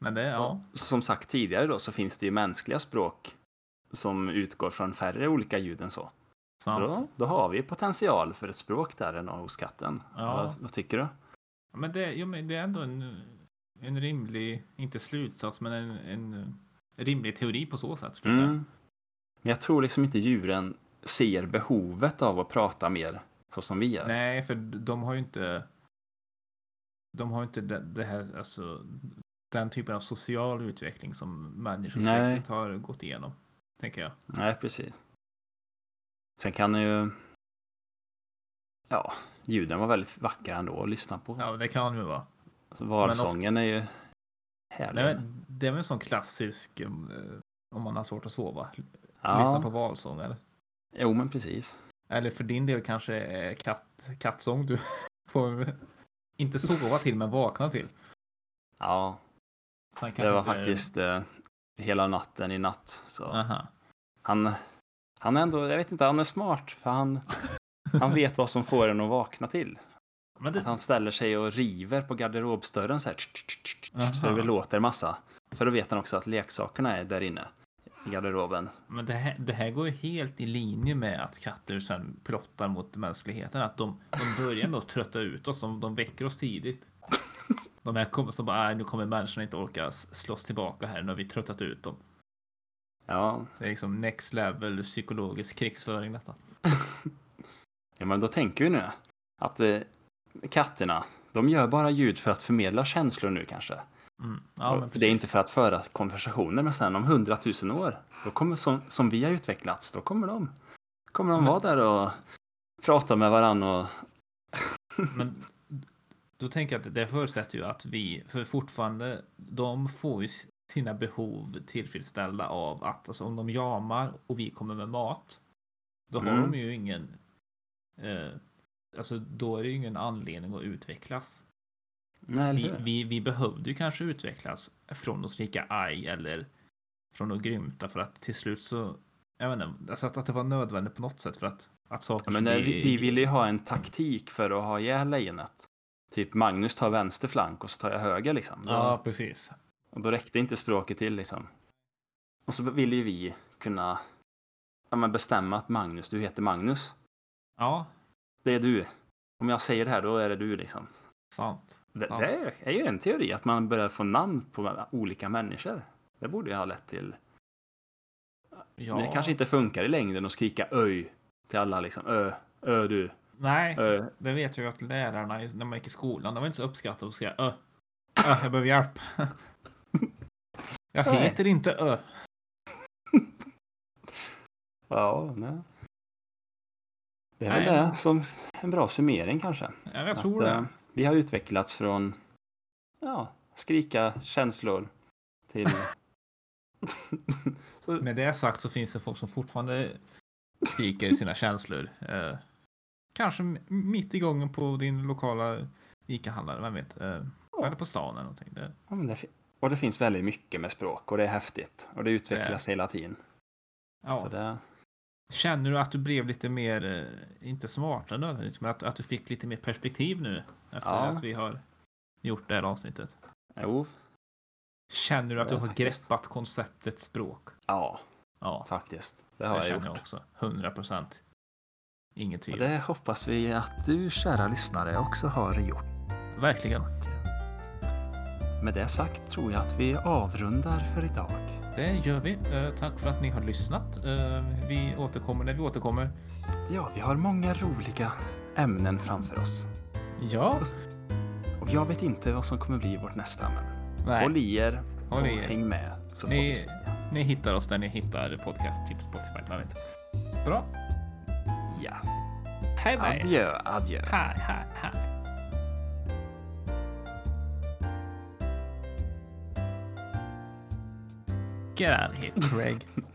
Men det, ja. Som sagt tidigare då så finns det ju mänskliga språk som utgår från färre olika ljud än så. Så då, då har vi potential för ett språk där än hos katten. Ja. Vad, vad tycker du? Men det, jo, men det är ändå en, en rimlig, inte slutsats, men en, en rimlig teori på så sätt. Skulle jag säga. Mm. Men jag tror liksom inte djuren ser behovet av att prata mer så som vi gör. Nej, för de har ju inte. De har inte det, det här, alltså den typen av social utveckling som människosläktet har gått igenom. Tänker jag. Nej, precis. Sen kan ju... Ja, ljuden var väldigt vackra ändå att lyssna på. Ja, det kan ju vara. Alltså, valsången är ju härlig. Nej, det är väl en sån klassisk eh, om man har svårt att sova. ja, Lyssna på valsång eller? Jo, men precis. Eller för din del kanske är katt, kattsång du får inte sova till men vakna till. Ja, det var faktiskt eh, hela natten i natt. Så Aha. han, han är ändå, jag vet inte, han är smart. För han, han vet vad som får en att vakna till. Men Att det, han ställer sig och river på garderobsdörren så här. Så det låter massa. För då vet han också att leksakerna är där inne i garderoben. men det, här, det här går ju helt i linje med att katter sen plottar mot mänskligheten. Att de, de börjar med att trötta ut oss. De, de väcker oss tidigt. De här kommer som bara, "Nej, nu kommer människorna inte orka slåss tillbaka här. Nu har vi tröttat ut dem. Ja, Det är liksom next level psykologisk krigsföring detta. ja men då tänker vi nu att eh, katterna, de gör bara ljud för att förmedla känslor nu kanske. Mm. Ja, men det är inte för att föra konversationer med sen om hundratusen år. Då kommer som, som vi har utvecklats, då kommer de, kommer de Men- vara där och prata med varandra och Men då tänker jag att det förutsätter ju att vi, för fortfarande, de får ju sina behov tillfredsställda av att alltså, om de jamar och vi kommer med mat, då har Mm. de ju ingen, eh, alltså då är det ju ingen anledning att utvecklas. Nej, Vi, vi, vi behövde ju kanske utvecklas från att skrika aj eller från att grymta för att till slut så, jag vet inte, alltså att, att det var nödvändigt på något sätt för att, att saker men nej, vi, vi ville ju ha en taktik för att ha ihjäl lejonet. Typ Magnus tar vänster flank och så tar jag höger liksom. Då, Ja, precis. Och då räckte inte språket till liksom. Och så ville ju vi kunna ja, men bestämma att Magnus, du heter Magnus. Ja, Det är du. Om jag säger det här, då är det du liksom. Sant. Det, Ja. det är ju en teori, att man börjar få namn på olika människor. Det borde ju ha lett till... Ja. Men det kanske inte funkar i längden att skrika öj till alla liksom. Ö, ö du, Nej, ö. det vet jag ju att lärarna när man gick i skolan, de var inte så uppskattade att säga ö. Ö, jag behöver hjälp. jag Nej. heter inte Ö. Ja, nej. Det är väl det som en bra summering kanske. Ja, jag tror att, det. Vi har utvecklats från ja, skrika känslor till... så, Med det sagt så finns det folk som fortfarande skriker sina känslor. Eh, kanske mitt i gången på din lokala ICA-handlare, vem vet? Eh, Ja. Eller på stan eller någonting. Det, ja, men det, och det finns väldigt mycket med språk och det är häftigt. Och det utvecklas hela tiden. Så ja. det, Känner du att du blev lite mer, eh, inte smartare nödvändigtvis, men att, att du fick lite mer perspektiv nu efter Ja. att vi har gjort det här avsnittet? jo, Känner du att du har faktiskt. greppat konceptet språk? ja, Ja, faktiskt. Det det, har jag känner gjort. jag också. 100 procent. Inget Och tvivel. det hoppas vi att du, kära lyssnare, också har gjort. Verkligen. Med det sagt tror jag att vi avrundar för idag. Det gör vi. Eh, tack för att ni har lyssnat. Eh, vi återkommer när vi återkommer. Ja, vi har många roliga ämnen framför oss. Ja. Och jag vet inte vad som kommer bli vårt nästa, men Nej, håll i er Håll och i er. häng med så får Ni- vi se. ni hittar oss där ni hittar podcast-tips på Spotify. Bra. Ja, Hej hej. adjö, adjö. Hej hej hej. Get out of here, Craig.